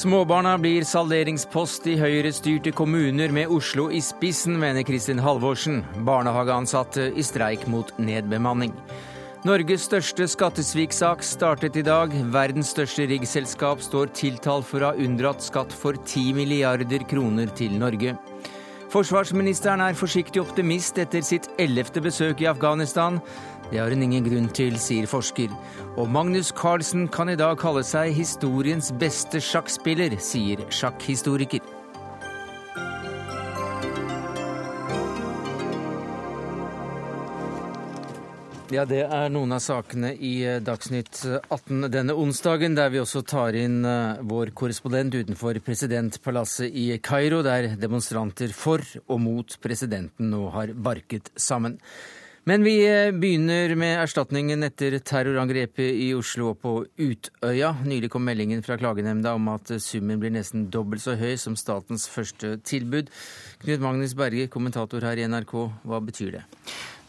Småbarna blir salderingspost i høyrestyrte kommuner med Oslo i spissen, mener Kristin Halvorsen, barnehageansatte i streik mot nedbemanning. Norges største skattesviksak startet i dag. Verdens største riggselskap står tiltalt for å ha unndratt skatt for 10 milliarder kroner til Norge. Forsvarsministeren er forsiktig optimist etter sitt ellevte besøk i Afghanistan. Det har hun ingen grunn til, sier forsker. Og Magnus Carlsen kan i dag kalle seg historiens beste sjakkspiller, sier sjakkhistoriker. Ja, det er noen av sakene i eh, Dagsnytt 18 denne onsdagen, der vi også tar inn eh, vår korrespondent utenfor presidentpalasset i Kairo, der demonstranter for og mot presidenten nå har barket sammen. Men vi eh, begynner med erstatningen etter terrorangrepet i Oslo og på Utøya. Nylig kom meldingen fra klagenemnda om at summen blir nesten dobbelt så høy som statens første tilbud. Knut Magnus Berge, kommentator her i NRK, hva betyr det?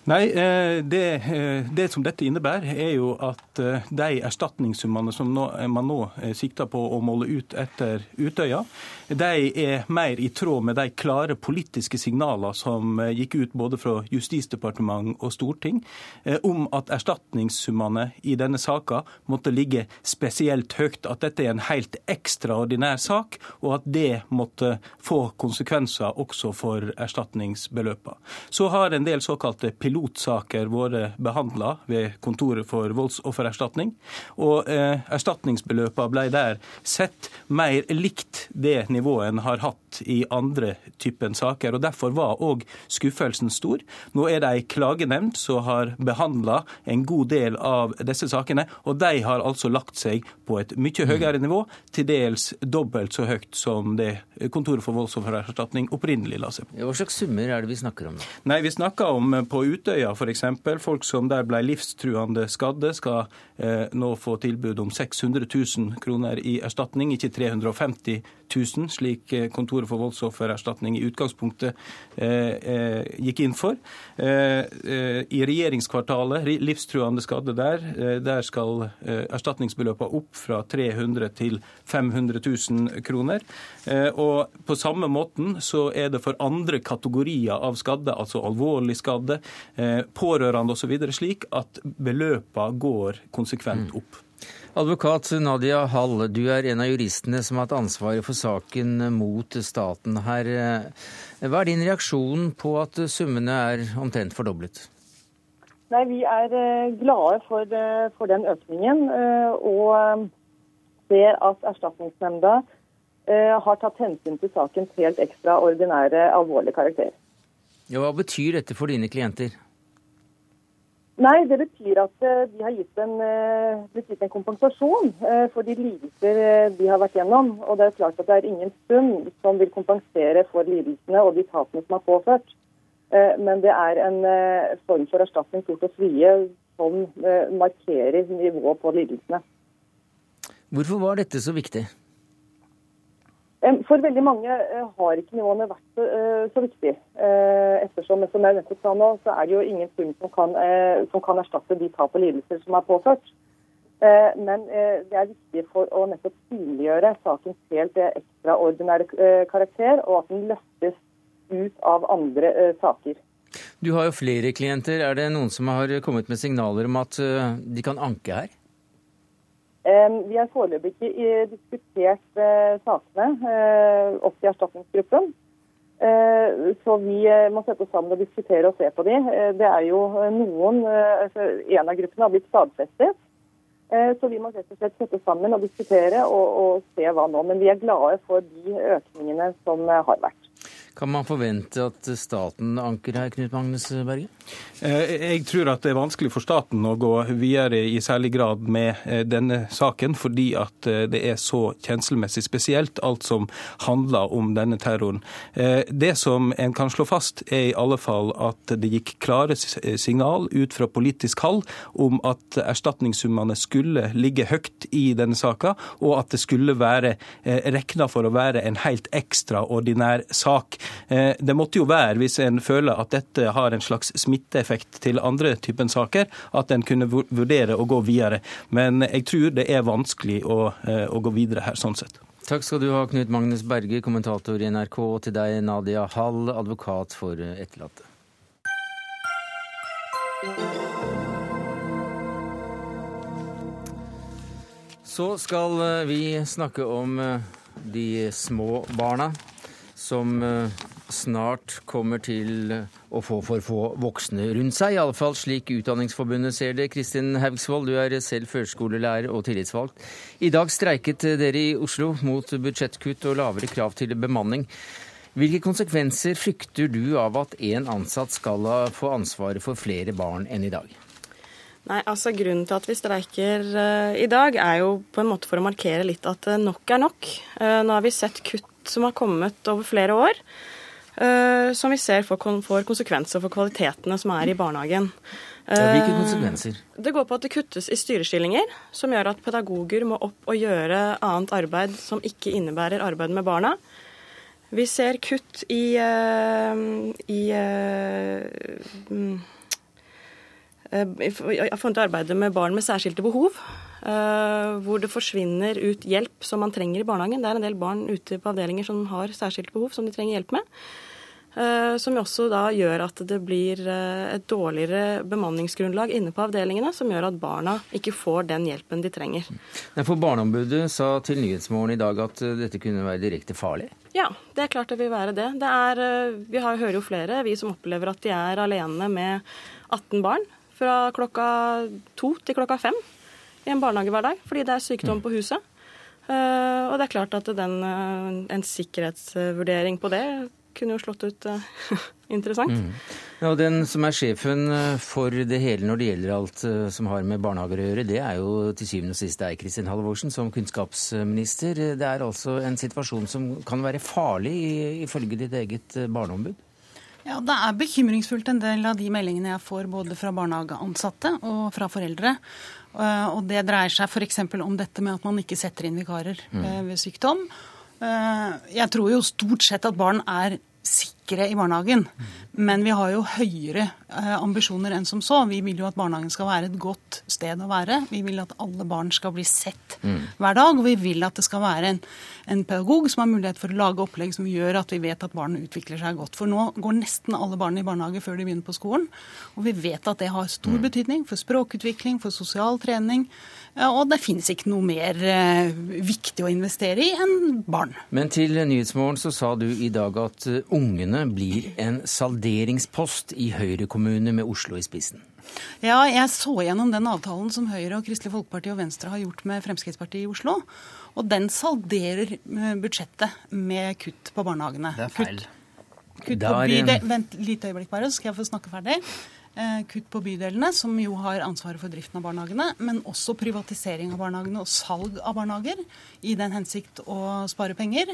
Nei, eh, det, eh, det, som dette innebærer, er jo at eh, de erstatningssummene som nå, man nå sikter på å måle ut etter Utøya, de er mer i tråd med de klare politiske signalene som gikk ut både fra Justisdepartement og storting, om at erstatningssummene i denne saka måtte ligge spesielt høyt. At dette er en helt ekstraordinær sak, og at det måtte få konsekvenser også for erstatningsbeløpene. Så har en del såkalte piloter pilotsaker vært behandla ved Kontoret for voldsoffererstatning. Og eh, erstatningsbeløpene ble der sett mer likt det nivået en har hatt i andre typen saker. og Derfor var òg skuffelsen stor. Nå er det ei klagenemnd som har behandla en god del av disse sakene, og de har altså lagt seg på et mye høyere nivå, til dels dobbelt så høyt som det Kontoret for voldsoffererstatning opprinnelig la seg på. Hva slags summer er det vi snakker om? Nei, Vi snakker om på Utøya f.eks. Folk som der ble livstruende skadde, skal eh, nå få tilbud om 600 000 kroner i erstatning, ikke 350 000, slik eh, Kontoret for voldsoffererstatning i utgangspunktet eh, eh, gikk inn for. I regjeringskvartalet, livstruende skadde der, der skal erstatningsbeløpene opp fra 300 til 500 000 kroner. Og på samme måten så er det for andre kategorier av skadde, altså alvorlig skadde, pårørende osv., slik at beløpene går konsekvent opp. Advokat Nadia Hall, du er en av juristene som har hatt ansvaret for saken mot staten her. Hva er din reaksjon på at summene er omtrent fordoblet? Nei, Vi er eh, glade for, eh, for den økningen, eh, og ser at Erstatningsnemnda har tatt hensyn til sakens helt ekstraordinære alvorlige karakter. Ja, hva betyr dette for dine klienter? Nei, det betyr at eh, de har gitt en, eh, blitt gitt en kompensasjon eh, for de lidelser de har vært gjennom. Og det er klart at det er ingen sum som vil kompensere for lidelsene og de tapene som er påført. Men det er en form for erstatning stort og svie som markerer nivået på lidelsene. Hvorfor var dette så viktig? For veldig mange har ikke nivåene vært så, eh, så. Eh, som jeg nettopp sa nå, så er det jo ingen sum som kan, som kan erstatte de tap og lidelser som er påført. Men det er viktig for å nettopp synliggjøre sakens helt ekstraordinære karakter, og at den løftes ut av andre saker. Du har jo flere klienter. Er det noen som har kommet med signaler om at de kan anke her? Vi har foreløpig ikke diskutert eh, sakene eh, opp til erstatningsgruppen. Eh, så vi må sette oss sammen og diskutere og se på de. Det er jo noen altså En av gruppene har blitt stadfestet. Så vi må rett og slett sette sammen og diskutere og, og se hva nå. Men vi er glade for de økningene som har vært. Kan man forvente at staten anker her, Knut Magnus Berge? Eh, jeg tror at det er vanskelig for staten å gå videre i særlig grad med eh, denne saken, fordi at eh, det er så kjenselmessig spesielt, alt som handler om denne terroren. Det som en kan slå fast, er i alle fall at det gikk klare signal ut fra politisk hold om at erstatningssummene skulle ligge høyt i denne saka, og at det skulle være regna for å være en helt ekstraordinær sak. Det måtte jo være, hvis en føler at dette har en slags smitteeffekt til andre typen saker, at en kunne vurdere å gå videre. Men jeg tror det er vanskelig å, å gå videre her, sånn sett. Takk skal du ha, Knut Magnus Berge, kommentator i NRK, og til deg, Nadia Hall, advokat for etterlatte. Så skal eh, vi snakke om eh, de små barna som eh, snart kommer til å få for få voksne rundt seg. Iallfall slik Utdanningsforbundet ser det. Kristin Haugsvold, du er selv førskolelærer og tillitsvalgt. I dag streiket dere i Oslo mot budsjettkutt og lavere krav til bemanning. Hvilke konsekvenser frykter du av at én ansatt skal få ansvaret for flere barn enn i dag? Nei, altså Grunnen til at vi streiker uh, i dag, er jo på en måte for å markere litt at uh, nok er nok. Uh, nå har vi sett kutt som har kommet over flere år, som vi ser får, får, konsekvenser for kvalitetene som er i barnehagen. Hvilke konsekvenser? Det går på at det kuttes i styrestillinger, som gjør at pedagoger må opp og gjøre annet arbeid som ikke innebærer arbeid med barna. Vi ser kutt i, i mm, Eh, i arbeidet med barn med særskilte behov. Eh, hvor det forsvinner ut hjelp som man trenger i barnehagen. Det er en del barn ute på avdelinger som har særskilte behov som de trenger hjelp med. Eh, som også da gjør at det blir et dårligere bemanningsgrunnlag inne på avdelingene, som gjør at barna ikke får den hjelpen de trenger. For Barneombudet sa til Nyhetsmorgen i dag at dette kunne være direkte farlig? Ja, det er klart det vil være det. det er, vi har, hører jo flere, vi som opplever at de er alene med 18 barn fra klokka to til klokka fem i en barnehage hver dag, fordi det er sykdom på huset. Uh, og det er klart at den, uh, en sikkerhetsvurdering på det kunne jo slått ut uh, interessant. Mm. Ja, og Den som er sjefen for det hele når det gjelder alt som har med barnehager å gjøre, det er jo til syvende og sist deg, Kristin Halvorsen, som kunnskapsminister. Det er altså en situasjon som kan være farlig, ifølge ditt eget barneombud? Ja, Det er bekymringsfullt en del av de meldingene jeg får både fra barnehageansatte og fra foreldre. Eh, og Det dreier seg f.eks. om dette med at man ikke setter inn vikarer mm. Eh, ved sykdom. Eh, jeg tror jo stort sett at barn er sikre i barnehagen. Men vi har jo høyere eh, ambisjoner enn som så. Vi vil jo at barnehagen skal være et godt sted å være. Vi vil at alle barn skal bli sett mm. hver dag. Og vi vil at det skal være en, en, pedagog som har mulighet for å lage opplegg som gjør at vi vet at barn utvikler seg godt. For nå går nesten alle barn i barnehage før de begynner på skolen. Og vi vet at det har stor mm. betydning for språkutvikling, for sosial trening. Og det finnes ikke noe mer eh, viktig å investere i enn barn. Men til Nyhetsmorgen så sa du i dag at eh, blir en salderingspost i Høyre-kommuner med Oslo i spissen. Ja, jeg så gjennom den avtalen som Høyre og Kristelig Folkeparti og Venstre har gjort med Fremskrittspartiet i Oslo. Og den salderer eh, budsjettet med kutt på barnehagene. Det er feil. Kutt, kutt på bydel... Vent litt øyeblikk bare, så skal jeg få snakke ferdig. Eh, kutt på bydelene, som jo har ansvaret for driften av barnehagene, men også privatisering av barnehagene og salg av barnehager i den hensikt å spare penger.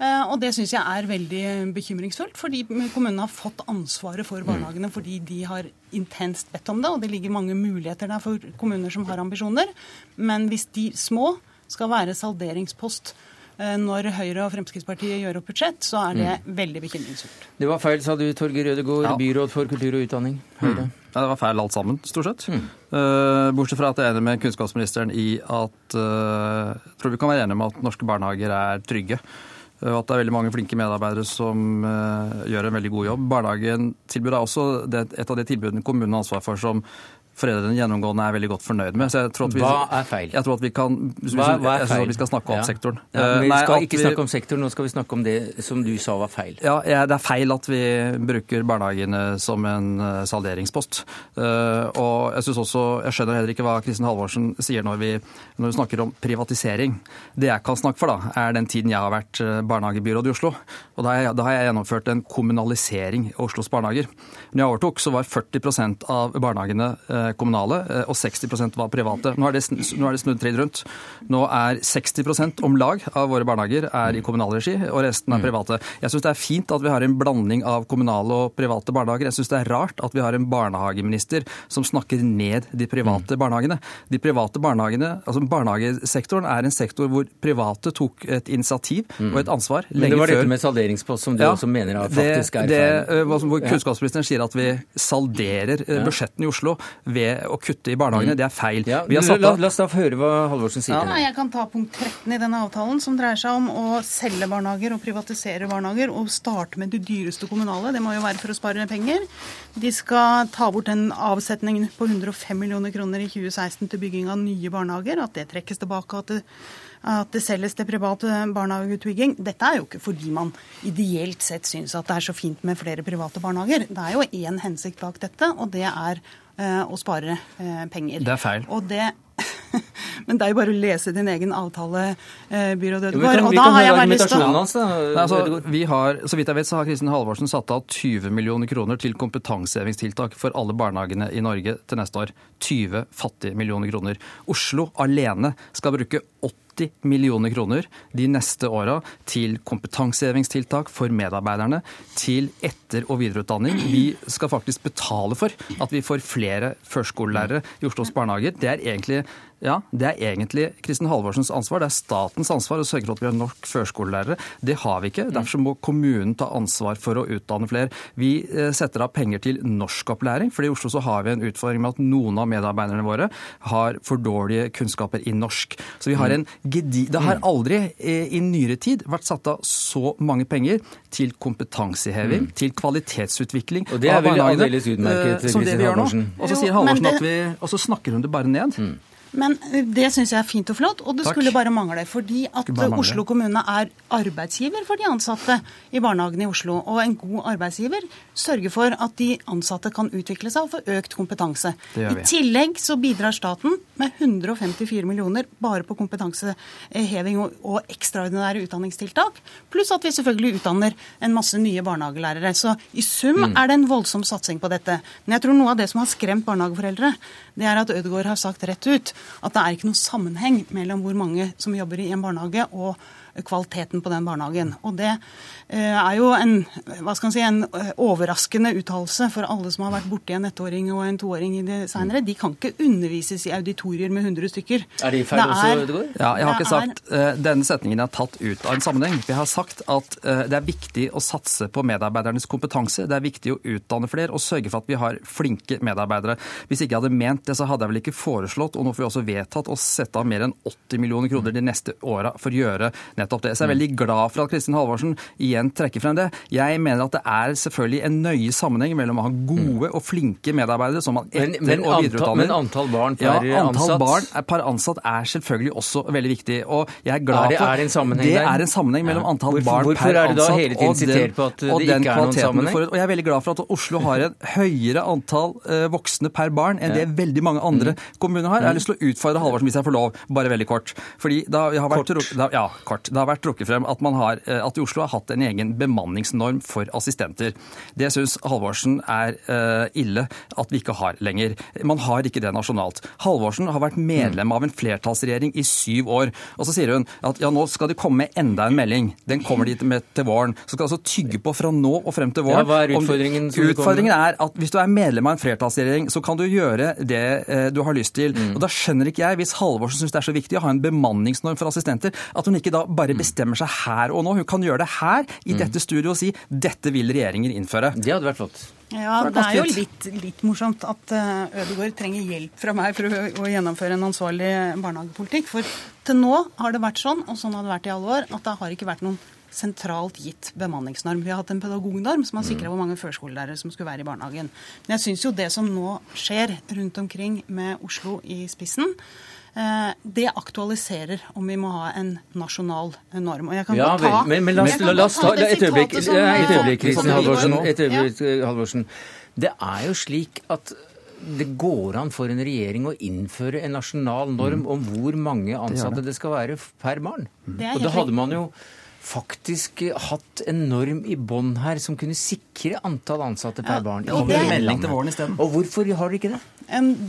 Eh, og det syns jeg er veldig bekymringsfullt, fordi kommunene har fått ansvaret for barnehagene fordi de har intenst bedt om det, og det ligger mange muligheter der for kommuner som har ambisjoner. Men hvis de små skal være salderingspost Eh, når Høyre og Fremskrittspartiet gjør opp budsjett, så er det mm. veldig bekymringsfullt. Det var feil, sa du, Torgeir Rødegård, ja. byråd for kultur og utdanning. Høyre. Mm. Ja, det var feil alt sammen, stort sett. Mm. Uh, bortsett fra at jeg er enig med kunnskapsministeren i at uh, jeg tror vi kan være enige om at norske barnehager er trygge. Uh, at det er veldig mange flinke medarbeidere som gjør en veldig god jobb. Barnehagen tilbud er også et av de tilbudene kommunen har ansvar for som foreldrene gjennomgående er veldig godt fornøyd med. Vi, hva er feil? Jeg tror at vi kan, hva, hva er feil? vi skal snakke om ja. sektoren. Ja, vi Nei, skal ikke vi, snakke om sektoren, nå skal vi snakke om det som du sa var feil. Ja, Det er feil at vi bruker barnehagene som en uh, salderingspost. Uh, og Jeg synes også, jeg skjønner heller ikke hva Kristin Halvorsen sier når vi, når vi snakker om privatisering. Det jeg kan snakke for, da, er den tiden jeg har vært barnehagebyråd i Oslo. Og da har, jeg, da har jeg gjennomført en kommunalisering av Oslos barnehager. Når jeg overtok, så var 40% av barnehagene kommunale, eh, og 60% var private. Nå er det, nå er det snudd trill rundt. Nå er 60 om lag av våre barnehager er i kommunal regi, og resten er mm. private. Jeg syns det er fint at vi har en blanding av kommunale og private barnehager. Jeg syns det er rart at vi har en barnehageminister som snakker ned de private mm. barnehagene. De private barnehagene, altså Barnehagesektoren er en sektor hvor private tok et initiativ og et ansvar lenge før. Men det var dette med salderingspost som du ja, også mener faktisk er feil? Hvor kunnskapsministeren sier at vi salderer budsjettene i Oslo ved å kutte i barnehagene. Mm. Det er feil. Ja, la, la, oss da høre hva Halvorsen sier. Ja, jeg kan ta punkt 13 i denne avtalen, som dreier seg om å selge barnehager og privatisere barnehager, og starte med de dyreste kommunale. Det må jo være for å spare penger. De skal ta bort den avsetningen på 105 millioner kroner i 2016 til bygging av nye barnehager, at det trekkes tilbake. at det at det selges til privat barnehageutbygging. Dette er jo ikke fordi man ideelt sett syns at det er så fint med flere private barnehager. Det er jo én hensikt bak dette, og det er å spare uh, penger. Det er feil. Og det Men det er jo bare å lese din egen avtale, eh, byråd Ødegaard. Og da har jeg bare lyst til altså, vi har, Så vidt jeg vet, så har Kristin Halvorsen satt av 20 millioner kroner til kompetansehevingstiltak for alle barnehagene i Norge til neste år. 20 fattige millioner kroner. Oslo alene skal bruke 80 80 millioner kroner de neste åra til kompetansehevingstiltak for medarbeiderne, til etter- og videreutdanning. Vi skal faktisk betale for at vi får flere førskolelærere i Oslos barnehager. Det er egentlig ja, det er egentlig Kristin Halvorsens ansvar. Det er statens ansvar å sørge for at vi har nok førskolelærere. Det har vi ikke. Derfor må kommunen ta ansvar for å utdanne flere. Vi eh, setter av penger til norskopplæring, for i Oslo så har vi en utfordring med at noen av medarbeiderne våre har for dårlige kunnskaper i norsk. Så vi har en gedi... Det har aldri eh, i nyere tid vært satt av så mange penger til kompetanseheving, mm. til kvalitetsutvikling Og det er vel aldeles utmerket, Kristin Halvorsen. Og så sier Halvorsen at vi Og så snakker hun det bare ned. Mm. Men det syns jeg er fint og flott, og det Takk. skulle bare mangle. Fordi at mangle. Oslo kommune er arbeidsgiver for de ansatte i barnehagene i Oslo. Og en god arbeidsgiver sørger for at de ansatte kan utvikle seg og få økt kompetanse. I tillegg så bidrar staten med 154 millioner bare på kompetanseheving og, og ekstraordinære utdanningstiltak. Pluss at vi selvfølgelig utdanner en masse nye barnehagelærere. Så i sum mm. er det en voldsom satsing på dette. Men jeg tror noe av det som har skremt barnehageforeldre, det er at Ødegaard har sagt rett ut at det er ikke noen sammenheng mellom hvor mange som jobber i en barnehage og kvaliteten på den barnehagen. Og det eh, er jo en, hva skal man si, en eh, overraskende uttalelse for alle som har vært borti en ettåring og en toåring i det seinere. De kan ikke undervises i auditorier med 100 stykker. Er de feil også, Ødegaard? Ja, jeg har ikke sagt er... Denne setningen er tatt ut av en sammenheng. Vi har sagt at det er viktig å satse på medarbeidernes kompetanse. Det er viktig å utdanne flere og sørge for at vi har flinke medarbeidere. Hvis ikke jeg hadde ment det, så hadde jeg vel ikke foreslått, og nå får vi også vedtatt, å sette av mer enn 80 millioner kroner de neste åra for å gjøre nettopp det. Så jeg er veldig glad for at Kristin Halvorsen igjen trekker frem det. Jeg mener at det er selvfølgelig en nøye sammenheng mellom å ha gode og flinke medarbeidere som man etter- men, men, og videreutdanner. Men antall barn per ja, antall ansatt? barn per ansatt er selvfølgelig også veldig viktig. Og jeg er glad er det, for er det en sammenheng Det er en sammenheng mellom antall hvorfor, barn hvorfor per ansatt og den, og den kvaliteten. For, og jeg er veldig glad for at Oslo har en høyere antall uh, voksne per barn enn ja. det veldig mange andre mm. kommuner har. Jeg har lyst til å utfordre Halvorsen, hvis jeg får lov, bare veldig kort. Fordi da, har vært, kort. Da, ja, kort. Det har vært trukket frem at man har, eh, at Oslo har hatt en egen bemanningsnorm for assistenter. Det syns Halvorsen er uh, ille at vi ikke har lenger. Man har ikke det nasjonalt. Halvorsen har vært medlem av en flertallsregjering i syv år. Og så sier hun at ja, nå skal det komme enda en melding. Den kommer de med til våren. Så skal altså tygge på fra nå og frem til våren. Ja, hva er utfordringen? utfordringen er at hvis du er medlem av en flertallsregjering, så kan du gjøre det uh, du har lyst til. Mm. Og da skjønner ikke jeg, hvis Halvorsen syns det er så viktig å ha en bemanningsnorm for assistenter, at hun ikke da bare mm. bestemmer seg her og nå. Hun kan gjøre det her i mm. dette studioet og si dette vil regjeringen innføre. Det hadde vært flott. Ja, Det er jo litt, litt morsomt at eh, Ødegaard trenger hjelp fra meg for å, å, gjennomføre en ansvarlig barnehagepolitikk. For til nå har det vært sånn, og sånn har det vært i alle år, at det har ikke vært noen sentralt gitt bemanningsnorm. Vi har hatt en pedagognorm som har sikra hvor mange førskolelærere som skulle være i barnehagen. Men jeg syns jo det som nå skjer rundt omkring med Oslo i spissen, det aktualiserer om vi må ha en nasjonal norm. Og jeg kan ja, ta, men, men la, oss, la, la oss ta et øyeblikk, et øyeblikk Kristin Halvorsen. Øyeblikk, Halvorsen. Det er jo slik at det går an for en regjering å innføre en nasjonal norm mm. om hvor mange ansatte det, det skal være per barn. Og det hadde man jo faktisk hatt en norm i bånn her som kunne sikre antall ansatte per ja, barn. Og, det, melding til våren Og hvorfor har de ikke det?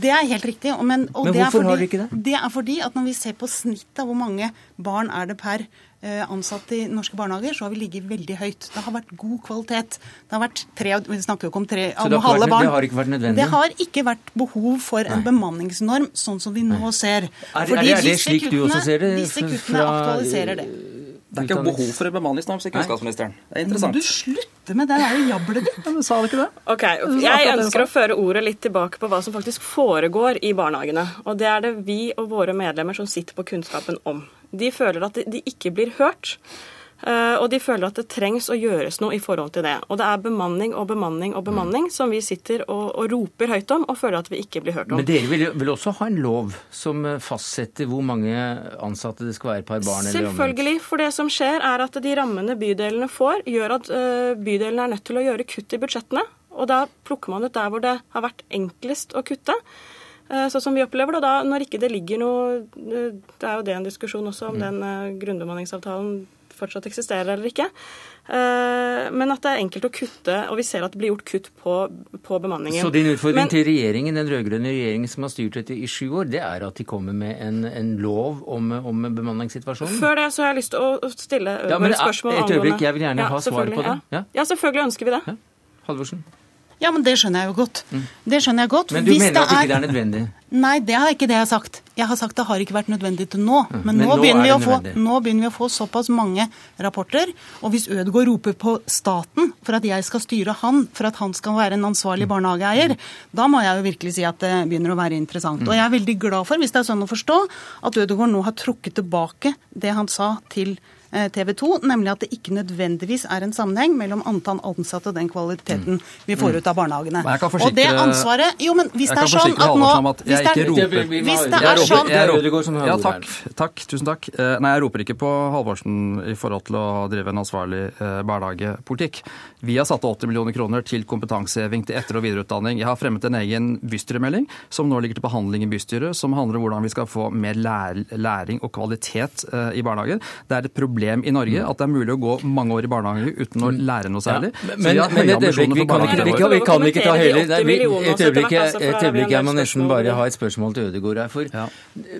Det er helt riktig. Men, men hvorfor fordi, har dere ikke det? Det er fordi at når vi ser på snittet av hvor mange barn er det per ansatt ansatte i norske barnehager, så har vi ligget veldig høyt. Det har vært god kvalitet. Det har vært tre, Vi snakker jo ikke om tre så det om vært, barn. Det har ikke vært nødvendig? Det har ikke vært behov for en Nei. bemanningsnorm, sånn som vi nå ser. Er, er, er det slik kuttene, du også ser det? Disse kuttene fra, aktualiserer det. Det er ikke behov for en bemanningsnorm, sier kunnskapsministeren. Det er interessant. Du slutter med det der jablet ditt. Ja, sa du ikke det? Ok, Jeg ønsker å føre ordet litt tilbake på hva som faktisk foregår i barnehagene. Og det er det vi og våre medlemmer som sitter på kunnskapen om. De føler at de ikke blir hørt. Eh, og de føler at det trengs å gjøres noe i forhold til det. Og det er bemanning og bemanning og bemanning som vi sitter og, og roper høyt om og føler at vi ikke blir hørt om. Men dere vil, vil også ha en lov som eh, fastsetter hvor mange ansatte det skal være per barn? Selvfølgelig. For det som skjer, er at de rammene bydelene får, gjør at uh, bydelene er nødt til å gjøre kutt i budsjettene. Og da plukker man ut der hvor det har vært enklest å kutte. Sånn som vi opplever det. Og da, når ikke det ligger noe Det er jo det en diskusjon også om mm. den grunnbemanningsavtalen fortsatt eksisterer eller ikke. Eh, men at det er enkelt å kutte, og vi ser at det blir gjort kutt på, på bemanningen. Så din utfordring Men, til regjeringen, den rød-grønne regjeringen som har styrt dette i sju år, det er at de kommer med en, en lov om, om, bemanningssituasjonen? Før det så har jeg lyst til å stille ja, men, spørsmål Et øyeblikk, jeg vil gjerne ja, ha svar på det. Ja. ja. selvfølgelig ønsker vi det. Ja. Halvorsen? Ja, men det skjønner jeg jo godt. Mm. Det skjønner jeg godt. Men du Hvis mener at er... ikke det er nødvendig? Nei, det har ikke det jeg har sagt. Jeg har sagt det har ikke vært nødvendig til nå. Mm. Men, men nå, nå, begynner få, nå, begynner vi å få, såpass mange rapporter. Og hvis Ødegaard roper på staten for at jeg skal styre han, for at han skal være en ansvarlig mm. barnehageeier, da må jeg jo virkelig si at det begynner å være interessant. Mm. Og jeg er veldig glad for, hvis det er sånn å forstå, at Ødegaard nå har trukket tilbake det han sa til TV 2, nemlig at det ikke nødvendigvis er en sammenheng mellom antall ansatte og den kvaliteten mm. vi får ut av barnehagene. Forsikre, og det ansvaret Jo, men hvis det er sånn at nå at Hvis det er, roper Hvis det er sånn Ja, takk. Takk. Tusen takk. Eh, nei, jeg roper ikke på Halvorsen i forhold til å drive en ansvarlig eh, barnehagepolitikk. Vi har satt av 80 millioner kroner til kompetanseheving til etter- og videreutdanning. Jeg har fremmet en egen bystyremelding som nå ligger til behandling i bystyret, som handler om hvordan vi skal få mer læring og kvalitet i barnehager. Det er et problem problem i Norge at det er mulig å gå mange år i barnehage uten å lære noe særlig. Ja, men, men et øyeblikk, ambisjoner for barnehage. vi, kan, vi kan ikke ta hele Et øyeblikk, jeg må nesten bare ha et spørsmål til Ødegaard her. For ja.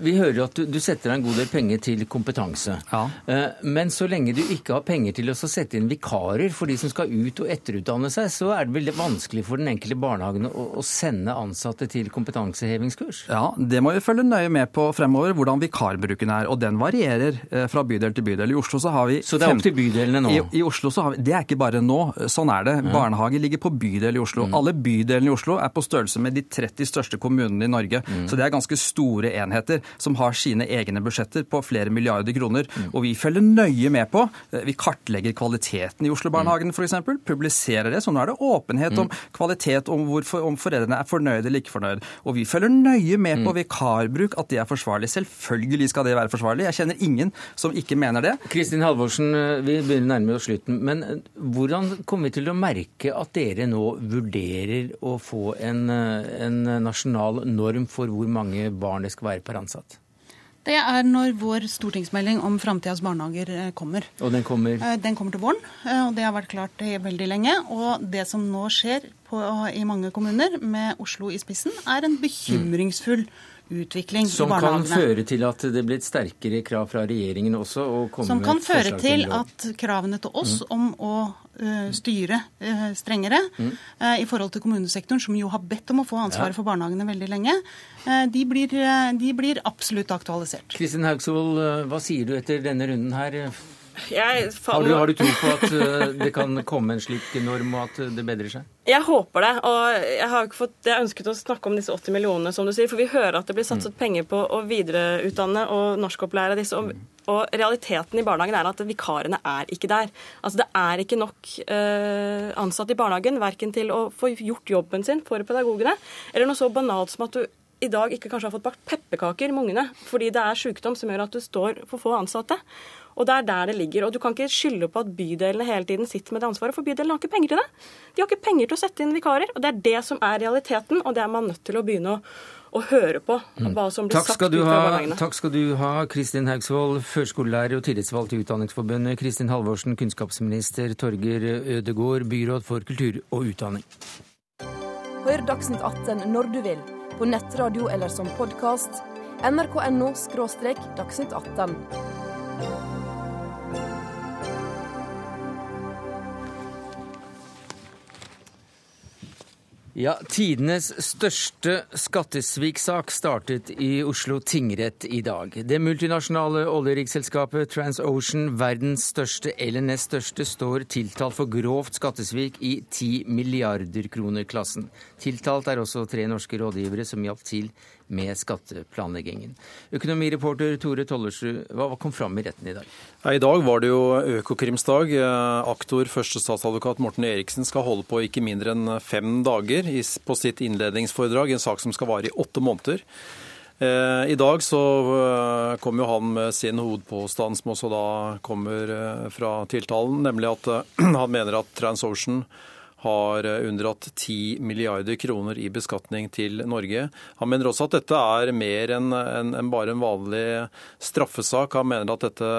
vi hører at du, du setter av en god del penger til kompetanse. Ja. Eh, men så lenge du ikke har penger til å sette inn vikarer for de som skal ut og etterutdanne seg, så er det veldig vanskelig for den enkelte barnehagen å, å sende ansatte til kompetansehevingskurs. Ja, det må vi følge nøye med på fremover, hvordan vikarbruken er. Og den varierer eh, fra bydel til bydel. I Oslo så har vi Så det er opp til bydelene nå? I, i Oslo så har vi, Det er ikke bare nå. Sånn er det. Ja. Barnehage ligger på bydel i Oslo. Mm. Alle bydelene i Oslo er på størrelse med de 30 største kommunene i Norge. Mm. Så det er ganske store enheter som har sine egne budsjetter på flere milliarder kroner. Mm. Og vi følger nøye med på. Eh, vi kartlegger kvaliteten i Oslo-barnehagen mm. f.eks. Publiserer det. Så nå er det åpenhet om mm. kvalitet, om, hvor, om foreldrene er fornøyd eller ikke fornøyd. Og vi følger nøye med på mm. vikarbruk, at det er forsvarlig. Selvfølgelig skal det være forsvarlig. Jeg kjenner ingen som ikke mener det. Kristin Halvorsen, eh, vi begynner nærmere oss slutten. Men eh, hvordan kommer vi til å merke at dere nå vurderer å få en, eh, en nasjonal norm for hvor mange barn det skal være per ansatt? Det er når vår stortingsmelding om framtidas barnehager kommer. Og Den kommer? Den kommer til våren, og det har vært klart veldig lenge. Og det som nå skjer på, i mange kommuner, med Oslo i spissen, er en bekymringsfull mm utvikling som i barnehagene. Som kan føre til at det blir et sterkere krav fra regjeringen også? som kan føre til at kravene til oss mm. om å uh, styre uh, strengere mm. uh, i forhold til kommunesektoren, som jo har bedt om å få ansvaret ja. for barnehagene veldig lenge, de blir, de, blir, absolutt aktualisert. Kristin Haugsvold, hva sier du etter denne runden her? Har du, har, du, tro på at det kan komme en slik norm, og at det bedrer seg? Jeg håper det. Og jeg har ikke fått, jeg ønsket å snakke om disse 80 millionene, som du sier. For vi hører at det blir satset mm. penger på å videreutdanne og norskopplære disse. Og, og, realiteten i barnehagen er at vikarene er ikke der. Altså Det er ikke nok uh, ansatte i barnehagen, verken til å få gjort jobben sin for pedagogene, eller noe så banalt som at du i dag ikke kanskje har fått bakt pepperkaker med ungene fordi det er sykdom som gjør at du står for få ansatte. Og det er der det ligger. Og du kan ikke skylde på at bydelene hele tiden sitter med det ansvaret, for bydelene har ikke penger til det. De har ikke penger til å sette inn vikarer. Og det er det som er realiteten, og det er man nødt til å begynne å, å høre på. Mm. hva som blir sagt ut fra barnehagene. Takk skal du ha, Kristin Haugsvold, førskolelærer og tillitsvalgt i Utdanningsforbundet. Kristin Halvorsen, kunnskapsminister. Torger Ødegård, byråd for kultur og utdanning. Hør Dagsnytt 18 når du vil på nettradio eller som podkast. nrk.no – dagsnytt 18. Ja, Tidenes største skattesviksak startet i Oslo tingrett i dag. Det multinasjonale oljeriksselskapet TransOcean, verdens største eller nest største, står tiltalt for grovt skattesvik i 10 milliarder kroner-klassen. Tiltalt er også tre norske rådgivere som hjalp til med skatteplanleggingen. Økonomireporter Tore Tollersrud, hva kom fram i retten i dag? I dag var det jo Økokrimsdag. Aktor førstestatsadvokat Morten Eriksen skal holde på ikke mindre enn fem dager på sitt innledningsforedrag, en sak som skal vare i åtte måneder. Eh, I dag så eh, kom jo han med sin hovedpåstand, som også da kommer eh, fra tiltalen, nemlig at han mener at TransOcean har eh, unndratt 10 milliarder kroner i beskatning til Norge. Han mener også at dette er mer enn en, en bare en vanlig straffesak. Han mener at dette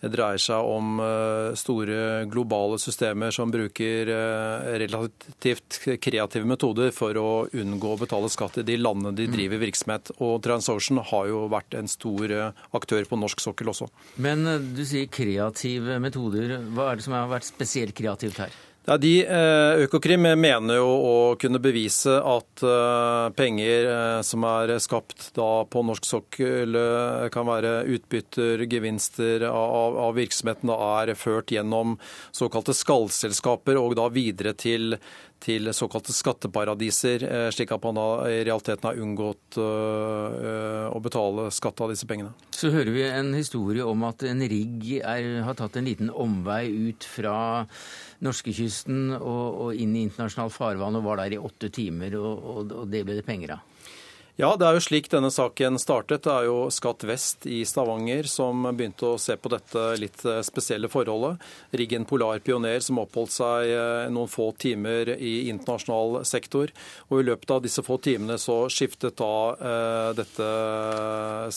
dreier seg om eh, store globale systemer som bruker eh, relativt kreative metoder for å unngå å betale skatt i de landene de driver virksomhet. Og TransOcean har jo vært en stor aktør på norsk sokkel også. Men du sier kreative metoder. Hva er det som har vært spesielt kreativt her? Ja, de, eh, Økokrim mener jo å kunne bevise at eh, penger eh, som er skapt på norsk sokkel, kan være utbytter, gevinster av, av virksomheten, er ført gjennom såkalte skallselskaper og da videre til til såkalte skatteparadiser, slik at man da i realiteten har unngått å betale skatt av disse pengene. Så hører vi en historie om at en rigg er, har tatt en liten omvei ut fra norskekysten og, og inn i internasjonalt farvann og var der i åtte timer, og, og, og det ble det penger av. Ja, det er jo slik denne saken startet. Det er jo Skatt Vest i Stavanger som begynte å se på dette litt eh, spesielle forholdet. Riggen Polar Pioner som oppholdt seg eh, noen få timer i internasjonal sektor. Og i løpet av disse få timene så skiftet da eh, dette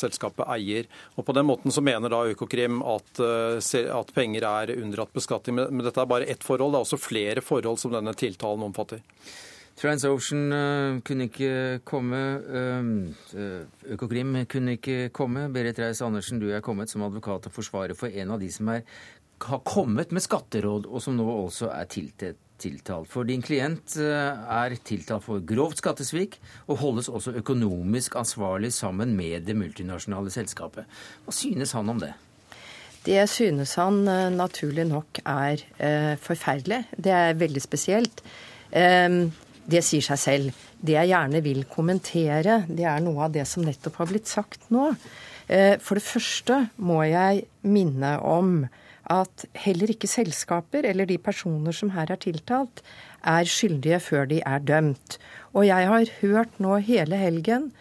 selskapet eier. Og på den måten så mener da Økokrim at, at penger er unndratt beskatning. Men dette er bare ett forhold. Det er også flere forhold som denne tiltalen omfatter. TransOcean uh, kunne ikke komme. Uh, Økokrim kunne ikke komme. Berit Reiss-Andersen, du er kommet som advokat og forsvarer for en av de som er, har kommet med skatteråd, og som nå også er tiltalt. For din klient er tiltalt for grovt skattesvik, og holdes også økonomisk ansvarlig sammen med det multinasjonale selskapet. Hva synes han om det? Det synes han naturlig nok er forferdelig. Det er veldig spesielt. Um, det sier seg selv. Det jeg gjerne vil kommentere, det er noe av det som nettopp har blitt sagt nå. Eh, for det første må jeg minne om at heller ikke selskaper eller de personer som her er tiltalt, er skyldige før de er dømt. Og jeg har hørt nå hele helgen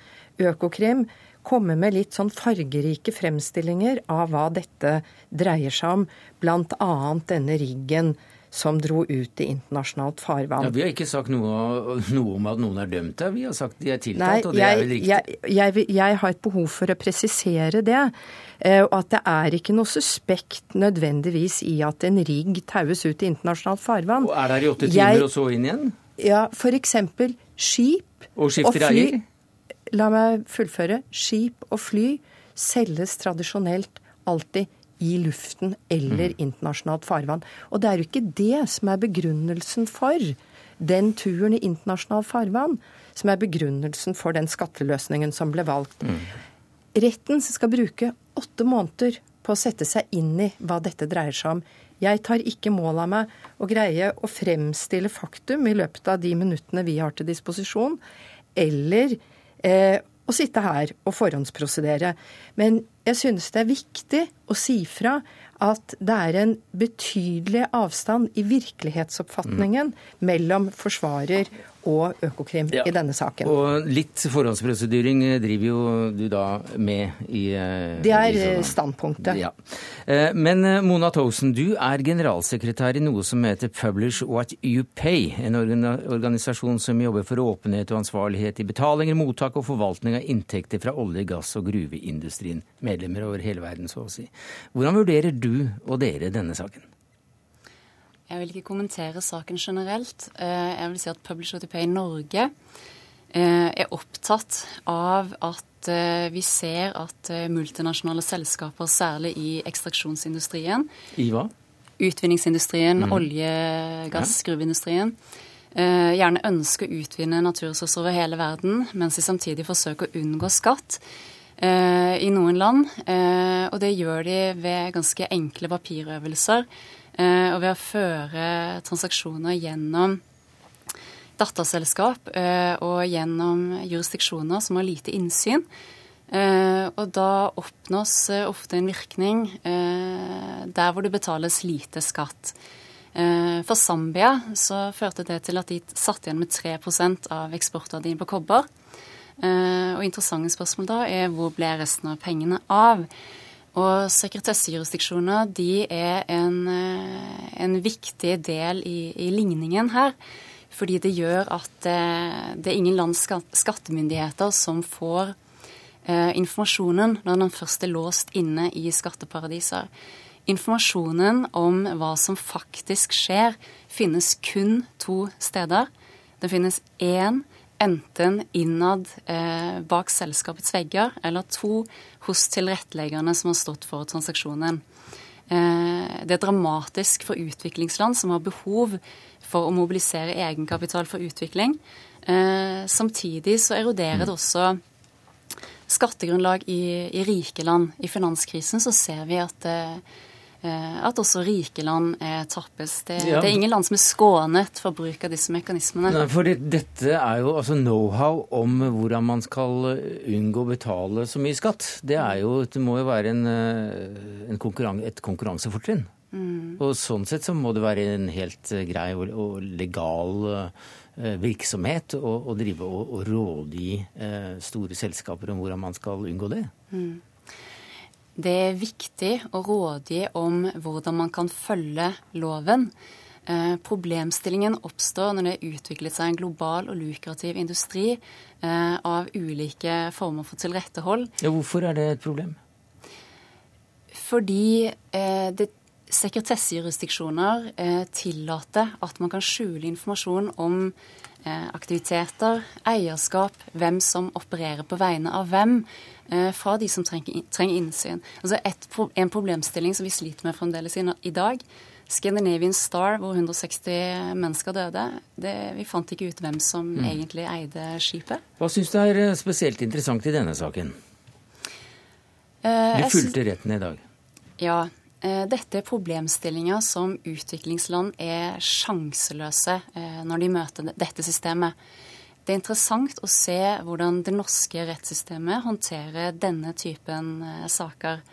Økokrim komme med litt sånn fargerike fremstillinger av hva dette dreier seg om, bl.a. denne riggen som dro ut i internasjonalt farvann. Ja, vi har ikke sagt noe, noe om at noen er dømt her, vi har sagt de er tiltalt, Nei, og det jeg, er vel riktig? Jeg, jeg, jeg, har et behov for å presisere det. Eh, og at det er ikke noe suspekt nødvendigvis i at en rigg taues ut i internasjonalt farvann. Og er der i åtte timer og så inn igjen? Ja, f.eks. skip og, og fly. La meg fullføre. Skip og fly selges tradisjonelt alltid i luften eller mm. internasjonalt farvann. Og det er jo ikke det som er begrunnelsen for den turen i internasjonalt farvann, som er begrunnelsen for den skatteløsningen som ble valgt. Mm. Retten skal bruke åtte måneder på å sette seg inn i hva dette dreier seg om. Jeg tar ikke mål av meg å greie å fremstille faktum i løpet av de minuttene vi har til disposisjon, eller eh, å sitte her og forhåndsprosedere. Men jeg synes det er viktig å si fra at det er en betydelig avstand i virkelighetsoppfatningen mm. mellom forsvarer og Økokrim ja. i denne saken. Og litt forhåndsprosedyring driver jo du da med i eh, Det er i sånn- standpunktet. Ja. Eh, men eh, Mona Thowsen, du er generalsekretær i noe som heter Publish What You Pay, en organisasjon som jobber for åpenhet og ansvarlighet i betalinger, mottak og forvaltning av inntekter fra olje-, gass- og gruveindustrien. Medlemmer over hele verden, så å si. Hvordan vurderer du og dere denne saken? Jeg vil ikke kommentere saken generelt. Eh, jeg vil si at Publish OTP i Norge er opptatt av at vi ser at multinasjonale selskaper, særlig i ekstraksjonsindustrien I hva? Utvinningsindustrien, mm. olje, gass, ja. gruveindustrien. Gjerne ønsker å utvinne naturressurser over hele verden, mens de samtidig forsøker å unngå skatt i noen land. Og det gjør de ved ganske enkle papirøvelser og ved å føre transaksjoner gjennom datterselskap eh, og gjennom jurisdiksjoner som har lite innsyn. Eh, og da oppnås eh, ofte en virkning der hvor det betales lite skatt. For Zambia så førte det til at de satt igjen med 3% av eksportverdien på kobber. Og interessante spørsmål da er hvor ble resten av pengene av? Og sekretessejurisdiksjoner de er en, en viktig del i, i ligningen her. Fordi det gjør at eh, det er ingen lands skattemyndigheter som får eh, informasjonen når den først er låst inne i skatteparadiser. Informasjonen om hva som faktisk skjer, finnes kun to steder. Det finnes én enten innad eh, bak selskapets vegger, eller to hos tilretteleggerne som har stått for transaksjonen. Eh, det er dramatisk for utviklingsland som har behov for å mobilisere egenkapital for utvikling. Eh, samtidig så eroderer det også skattegrunnlag i, i rike land. I finanskrisen så ser vi at, eh, at også rike land er tappes. Det, ja. det, er ingen land som er skånet for bruk av disse mekanismene. Nei, for det, dette er jo altså know-how om hvordan man skal unngå å betale så mye skatt. Det, jo, det må jo være en, eh, en konkurran et konkurransefortrinn. Mm. Og sånn sett så må det være en helt eh, grei og, legal eh, virksomhet å, drive og, og rådgi eh, store selskaper om hvordan man skal unngå det. Mm. Det er viktig å rådgi om hvordan man kan følge loven. problemstillingen oppstår når det er utviklet seg en global og lukrativ industri av ulike former for tilrettehold. Ja, hvorfor er det et problem? Fordi det sekretessjurisdiksjoner eh, tillater at man kan skjule informasjon om eh, aktiviteter, eierskap, hvem som opererer på vegne av hvem, eh, fra de som trenger, trenger innsyn. Altså et, En problemstilling som vi sliter med fremdeles i, dag. Scandinavian Star, hvor 160 mennesker døde. Det, vi fant ikke ut hvem som mm. egentlig eide skipet. Hva syns du er eh, spesielt interessant i denne saken? Eh, du fulgte retten i dag. Ja. Eh, dette er problemstillinger som utviklingsland er sjanseløse eh, når de møter dette systemet. Det er interessant å se hvordan det norske rettssystemet håndterer denne typen eh, saker.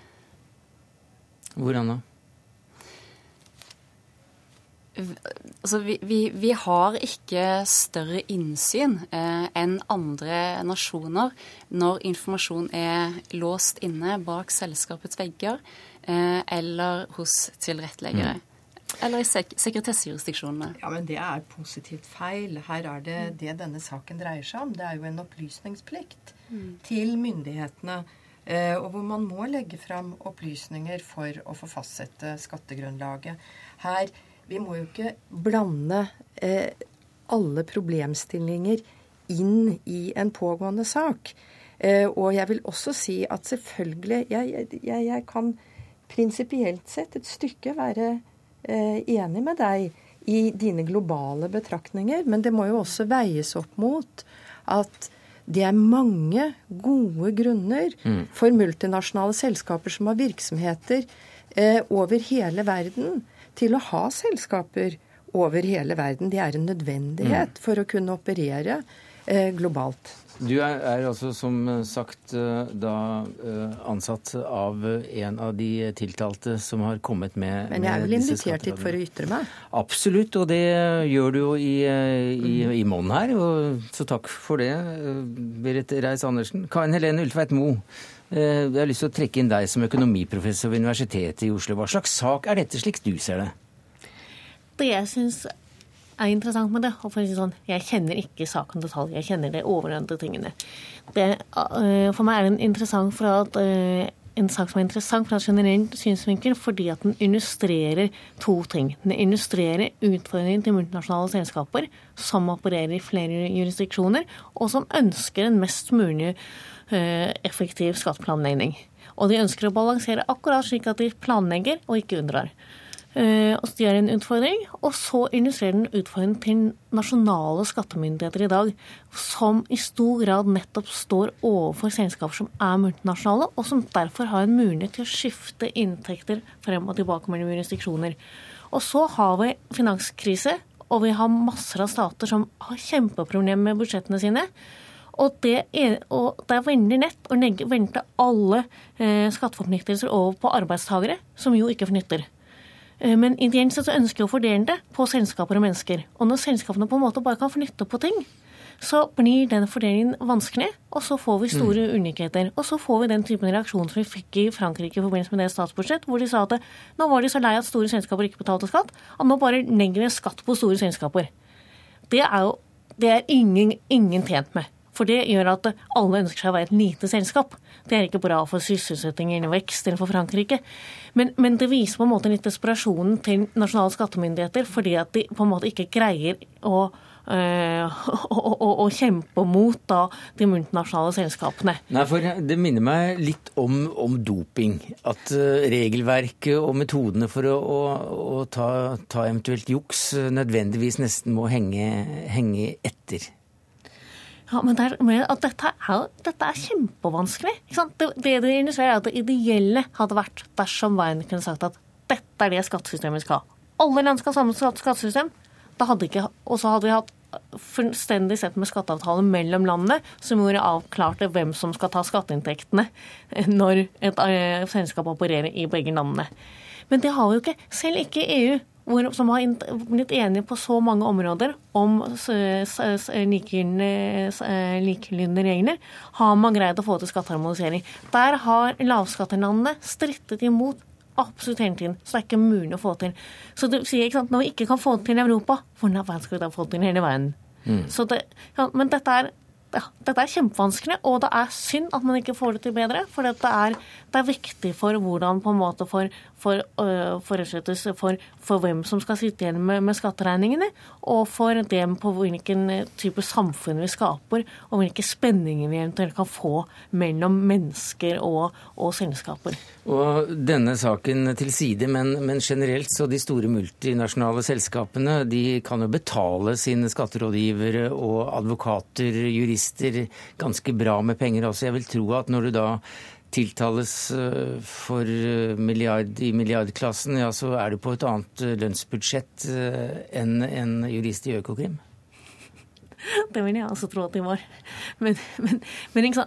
Hvordan da? Altså, vi, vi, vi, har ikke større innsyn eh, enn andre nasjoner når informasjon er låst inne bak selskapets vegger eller hos tilretteleggere. Mm. Eller i sek sekretessjurisdiksjonene. Ja, men det er positivt feil. Her er det det denne saken dreier seg om. Det er jo en opplysningsplikt mm. til myndighetene. Eh, og hvor man må legge fram opplysninger for å få fastsette skattegrunnlaget. Her vi må jo ikke blande eh, alle problemstillinger inn i en pågående sak. Eh, og jeg vil også si at selvfølgelig Jeg, jeg, jeg kan prinsipielt sett et stykke være eh, enig med deg i dine globale betraktninger, men det må jo også veies opp mot at det er mange gode grunner mm. for multinasjonale selskaper som har virksomheter eh, over hele verden, til å ha selskaper over hele verden. Det er en nødvendighet mm. for å kunne operere eh, globalt. Du er, er, altså som sagt eh, da eh, ansatt av en av de tiltalte som har kommet med Men jeg er vel invitert hit for å ytre meg? Absolutt, og det gjør du jo i, eh, i, i monn her. Og, så takk for det, Berit Reiss-Andersen. Karin Helene Ultveit Moe. Jeg har lyst til å trekke inn deg som økonomiprofessor ved Universitetet i Oslo. Hva slags sak er dette, slik du ser det? Det jeg syns er interessant med det. Og for, å si sånn, jeg kjenner ikke saken detalj, jeg kjenner de overordnede tingene. Det, uh, for meg er det interessant for at uh, en sak som er interessant fra en generell synsvinkel, fordi at den illustrerer to ting. Den illustrerer utfordringen til multinasjonale selskaper som opererer i flere jurisdiksjoner, og som ønsker en mest mulig eh, effektiv skatteplanlegging. Og de ønsker å balansere akkurat slik at de planlegger og ikke unndrar. Eh, og det er en utfordring. Og så illustrerer den utfordringen til nasjonale skattemyndigheter i dag, som i stor grad nettopp står overfor selskaper som er multinasjonale, og som derfor har en mulighet til å skifte inntekter frem og tilbake mellom jurisdiksjoner. Og så har vi finanskrise, og vi har masser av stater som har kjempeproblemer med budsjettene sine. Og det, er, og det er veldig nett å vente alle eh, skatteforpliktelser over på arbeidstakere, som jo ikke fornytter. Eh, men ideelt sett så ønsker jeg å fordele det på selskaper og mennesker. Og når selskapene på en måte bare kan flytte på ting, så blir den fordelingen vanskelig, og så får vi store mm. ulikheter. Og så får vi den typen reaksjon som vi fikk i Frankrike i forbindelse med det statsbudsjett, hvor de sa at nå var de så lei at store selskaper ikke betalte skatt, at nå bare legger vi skatt på store selskaper. Det er jo det er ingen, ingen tjent med. For det gjør at alle ønsker seg å være et lite selskap. Det er ikke bra for sysselsetting eller vekst eller for Frankrike. Men, men, det viser på en måte litt desperasjonen til nasjonale skattemyndigheter fordi at de på en måte ikke greier å å, kjempe mot da, de multinasjonale selskapene. Nei, for Det minner meg litt om, om doping. At uh, regelverket og metodene for å, ta, ta, eventuelt juks nødvendigvis nesten må henge, henge etter. Ja, men, der, at dette, er, dette, er, kjempevanskelig. Det, det det illustrerer, er at det ideelle hadde vært dersom veien kunne sagt at dette er det skattesystemet vi skal ha. Alle land skal ha samme skattesystem. Og så hadde vi hatt fullstendig sett med skatteavtaler mellom landene, som gjorde avklarte hvem som skal ta skatteinntektene når et eh, selskap opererer i begge landene. Men det har vi jo ikke. Selv ikke EU hvor, som har blitt enige på så mange områder om likelydende regler, har man greid å få til skatteharmonisering. Der har lavskatterlandene strittet imot absolutt hele tiden. Så det er ikke mulig å få til. Så du sier, ikke sant, Når vi ikke kan få det til i Europa, hvordan skal vi da få det til i hele verden? Mm. Det, ja, men dette er ja, dette er kjempevanskelig, og det er synd at man ikke får det til bedre. For det er, det er viktig for hvordan på en måte for, for, øh, for, for, hvem som skal sitte igjen med, med, skatteregningene, og for dem på hvilken type samfunn vi skaper, og hvilke spenninger vi eventuelt kan få mellom mennesker og, og selskaper. Og denne saken til side, men, men, generelt så de store multinasjonale selskapene de kan jo betale sine skatterådgivere og advokater, jurister, ganske bra med penger også. Jeg vil tro at når du da tiltales eh, for eh, milliard, i milliardklassen, ja, så er du på et annet eh, lønnsbudsjett enn en jurist i Økokrim? Det vil jeg også tro at de var. Men, men,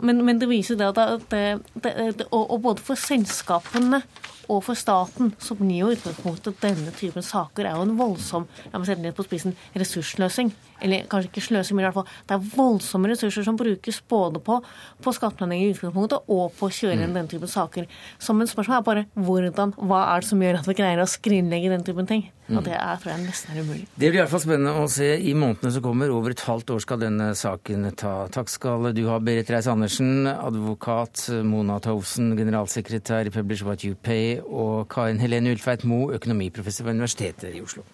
men, men det viser det at det, det, det, og, og både for selskapene og for staten, så blir jo utgangspunktet at denne typen saker er jo en voldsom la meg sette det på spissen, ressursløsing. Eller kanskje ikke sløsing, men i hvert fall det er voldsomme ressurser som brukes både på, på skatteplanlegging i utgangspunktet og på å kjøre inn mm. den typen saker. Som en spørsmål er bare hvordan, hva er det som gjør at vi greier å skrinlegge den typen ting? Og mm. det er, tror jeg nesten er umulig. Det blir i hvert fall spennende å se i månedene som kommer. Over et halvt år skal denne saken ta. Takk skal du ha, Berit Reiss-Andersen, advokat Mona Tovsen, generalsekretær i Publish What You Pay, og Karin Helene Ulfeit Moe, økonomiprofessor ved Universitetet i Oslo.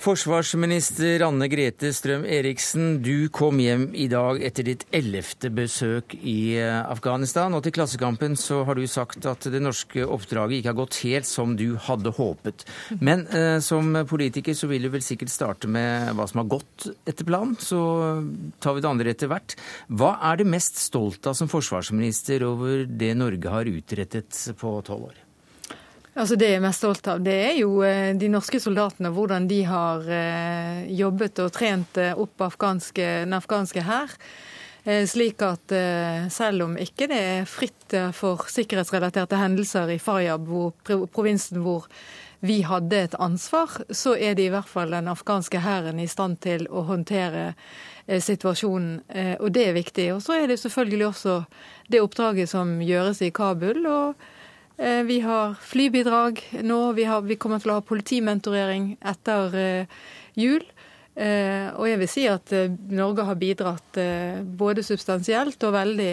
Forsvarsminister Anne Grete Strøm Eriksen, du kom hjem i dag etter ditt ellevte besøk i eh, Afghanistan. Og til Klassekampen så har du sagt at det norske oppdraget ikke har gått helt som du hadde håpet. Men eh, som politiker så vil du vel sikkert starte med hva som har gått etter planen. Så tar vi det andre etter hvert. Hva er du mest stolt av som forsvarsminister over det Norge har utrettet på tolv år? Altså Det jeg er mest stolt av, det er jo eh, de norske soldatene. Hvordan de har eh, jobbet og trent eh, opp afghanske, den afghanske hær. Slik at selv om ikke det er fritt for sikkerhetsrelaterte hendelser i Faryab, provinsen hvor vi hadde et ansvar, så er det i hvert fall den afghanske hæren i stand til å håndtere situasjonen. Og det er viktig. Og så er det selvfølgelig også det oppdraget som gjøres i Kabul. og vi har flybidrag nå. Vi, har, vi, kommer til å ha politimentorering etter eh, jul. Og jeg vil si at Norge har bidratt både substansielt og veldig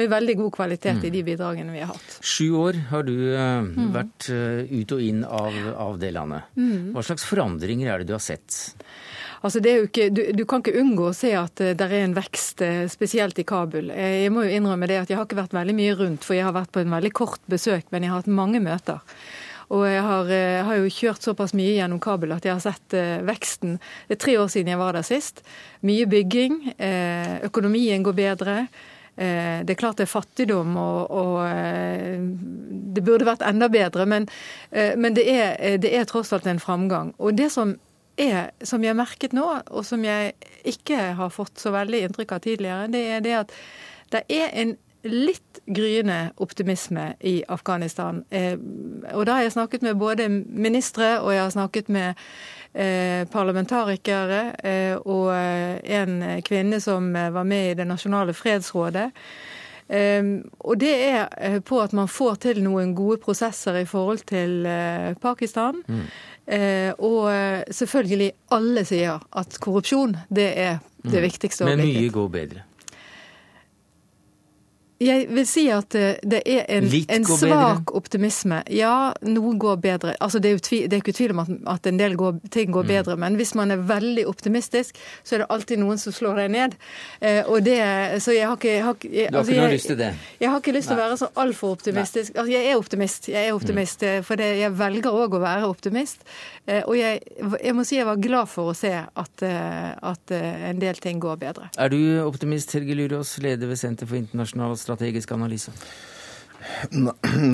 med veldig god kvalitet mm. i de bidragene vi har hatt. Sju år har du uh, mm. vært uh, ut og inn av, av det landet. Mm. Hva slags forandringer er det du har sett? Altså ikke, du, du, kan ikke unngå å se at uh, det er en vekst, spesielt i Kabul. Jeg må jo innrømme det at jeg har ikke vært veldig mye rundt, for jeg har vært på en veldig kort besøk, men jeg har hatt mange møter. Og jeg har, jeg har, jo kjørt såpass mye gjennom Kabul at jeg har sett eh, veksten. Det er tre år siden jeg var der sist. Mye bygging. Eh, økonomien går bedre. Eh, det er klart det er fattigdom, og, og eh, det burde vært enda bedre, men, eh, men det, er, det, er, tross alt en framgang. Og det som er, som jeg har merket nå, og som jeg ikke har fått så veldig inntrykk av tidligere, det er det at det er en litt gryende optimisme i Afghanistan. Og da har jeg snakket med både ministre og jeg har snakket med Eh, parlamentarikere eh, og eh, en kvinne som var med i Det nasjonale fredsrådet. Og det er på at man får til noen gode prosesser i forhold til Pakistan. Mm. Og selvfølgelig alle sier at korrupsjon, det er det mm. viktigste. Men mye går bedre? Jeg vil si at eh, det er en, en svak bedre. optimisme. Ja, noe går bedre. Altså, det, er tvi, det er ikke tvil om at, at en del går, ting går mm. bedre, men hvis man er veldig optimistisk, så er det alltid noen som slår deg ned. Eh, det, så jeg har ikke jeg, har, jeg, altså, noe lyst til det? Jeg har ikke lyst til å være så altfor optimistisk. Altså, jeg er optimist, jeg er optimist, mm. for det, jeg velger òg å være optimist. Eh, og jeg, jeg, må si jeg var glad for å se at, eh, at en del ting går bedre. Er du optimist, Helge Lurås, leder ved Senter for internasjonal strategisk analyse?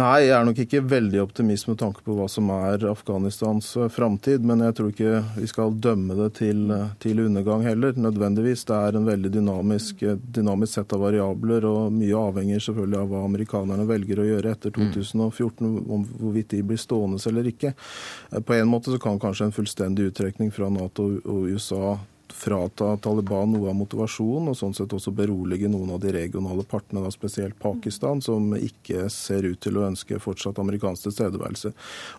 Nei, jeg er nok ikke veldig optimist med tanke på hva som er Afghanistans eh, framtid. Men jeg tror ikke vi skal dømme det til, eh, til undergang heller, nødvendigvis. Det er en veldig dynamisk, eh, dynamisk, sett av variabler, og mye avhenger selvfølgelig av hva amerikanerne velger å gjøre etter 2014, mm. om hvorvidt de blir stående eller ikke. På en måte så kan kanskje en fullstendig uttrekning fra Nato og USA frata Taliban noe av motivasjonen, og sånn sett også berolige noen av de regionale partene, da spesielt Pakistan, som ikke ser ut til å ønske fortsatt amerikansk tilstedeværelse.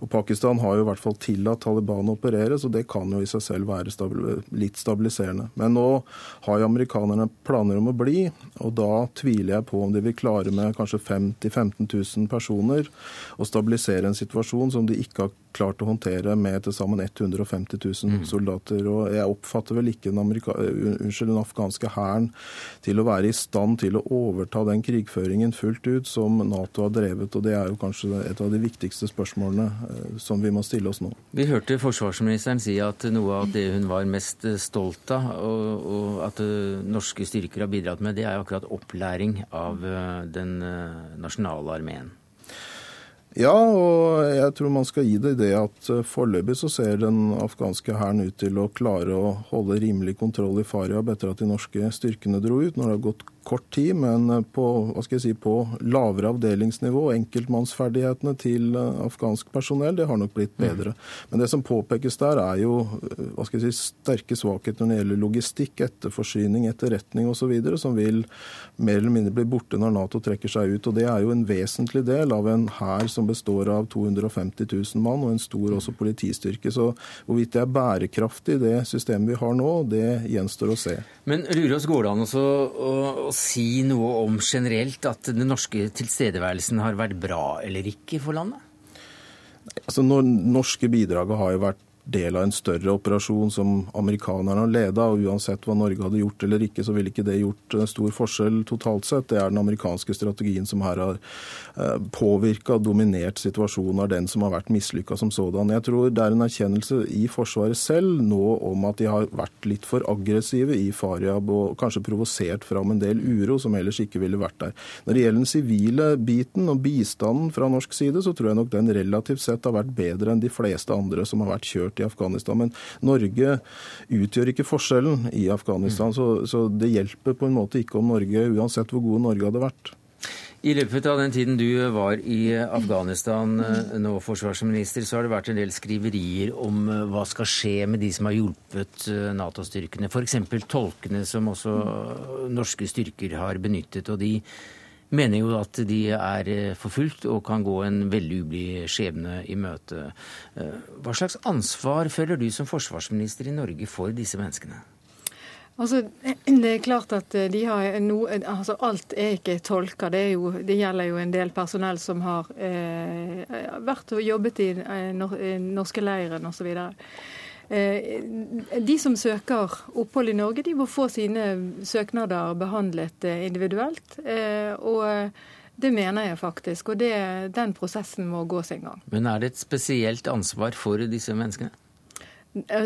Og Pakistan har jo i hvert fall tillatt Taliban å operere, så det kan jo i seg selv være stabil litt stabiliserende. Men nå har jo amerikanerne planer om å bli, og da tviler jeg på om de vil klare med kanskje 5 000-15 000 personer å stabilisere en situasjon som de ikke har klart å håndtere med til sammen 150 000 mm. soldater. Og jeg oppfatter vel ikke den, unnskyld, den afghanske hæren til å være i stand til å overta den krigføringen fullt ut som Nato har drevet. Og det er jo kanskje et av de viktigste spørsmålene eh, som vi må stille oss nå. Vi hørte forsvarsministeren si at noe av det hun var mest stolt av, og, og at eh, norske styrker har bidratt med, det er akkurat opplæring av eh, den nasjonale armeen. Ja, og jeg tror man skal gi det det at eh, foreløpig så ser den afghanske hæren ut til å klare å holde rimelig kontroll i Faryab etter at de norske styrkene dro ut. Når det har gått kort tid, men eh, på, hva skal jeg si, på lavere avdelingsnivå. Enkeltmannsferdighetene til eh, afghansk personell det har nok blitt mm. bedre. Men det som påpekes der, er jo eh, hva skal jeg si, sterke svakheter når det gjelder logistikk, etterforsyning, etterretning osv., som vil mer eller mindre bli borte når Nato trekker seg ut. og Det er jo en vesentlig del av en hær som består av 250 000 mann og en stor også politistyrke. Så hvorvidt det er bærekraftig, det systemet vi har nå, det gjenstår å se. Men Lurås, går det an å si noe om generelt at den norske tilstedeværelsen har vært bra eller ikke for landet? Altså, norske bidraget har jo vært del av en større operasjon som amerikanerne har leda. Og uansett hva Norge hadde gjort eller ikke, så ville ikke det gjort eh, stor forskjell totalt sett. Det er den amerikanske strategien som her har eh, påvirka og dominert situasjonen, er den som har vært mislykka som sådan. Jeg tror det er en erkjennelse i Forsvaret selv nå om at de har vært litt for aggressive i Faryab og kanskje provosert fram en del uro som ellers ikke ville vært der. Når det gjelder den sivile biten og bistanden fra norsk side, så tror jeg nok den relativt sett har vært bedre enn de fleste andre som har vært kjørt i Afghanistan. Men Norge utgjør ikke forskjellen i Afghanistan, så, så det hjelper på en måte ikke om Norge, uansett hvor gode Norge hadde vært. I løpet av den tiden du var i Afghanistan eh, nå, forsvarsminister, så har det vært en del skriverier om eh, hva skal skje med de som har hjulpet eh, Nato-styrkene. F.eks. tolkene som også norske styrker har benyttet. og de mener jo at de er eh, forfulgt og kan gå en veldig ublid skjebne i møte. Eh, hva slags ansvar føler du som forsvarsminister i Norge for disse menneskene? Altså, det er klart at eh, de har noe, altså Alt er ikke tolka. Det, det, gjelder jo en del personell som har eh, vært og jobbet i norske leiren osv. Eh, de som søker opphold i Norge, de må få sine søknader behandlet eh, individuelt. Eh, og det mener jeg faktisk. Og det, den prosessen må gå sin gang. Men er det et spesielt ansvar for disse menneskene?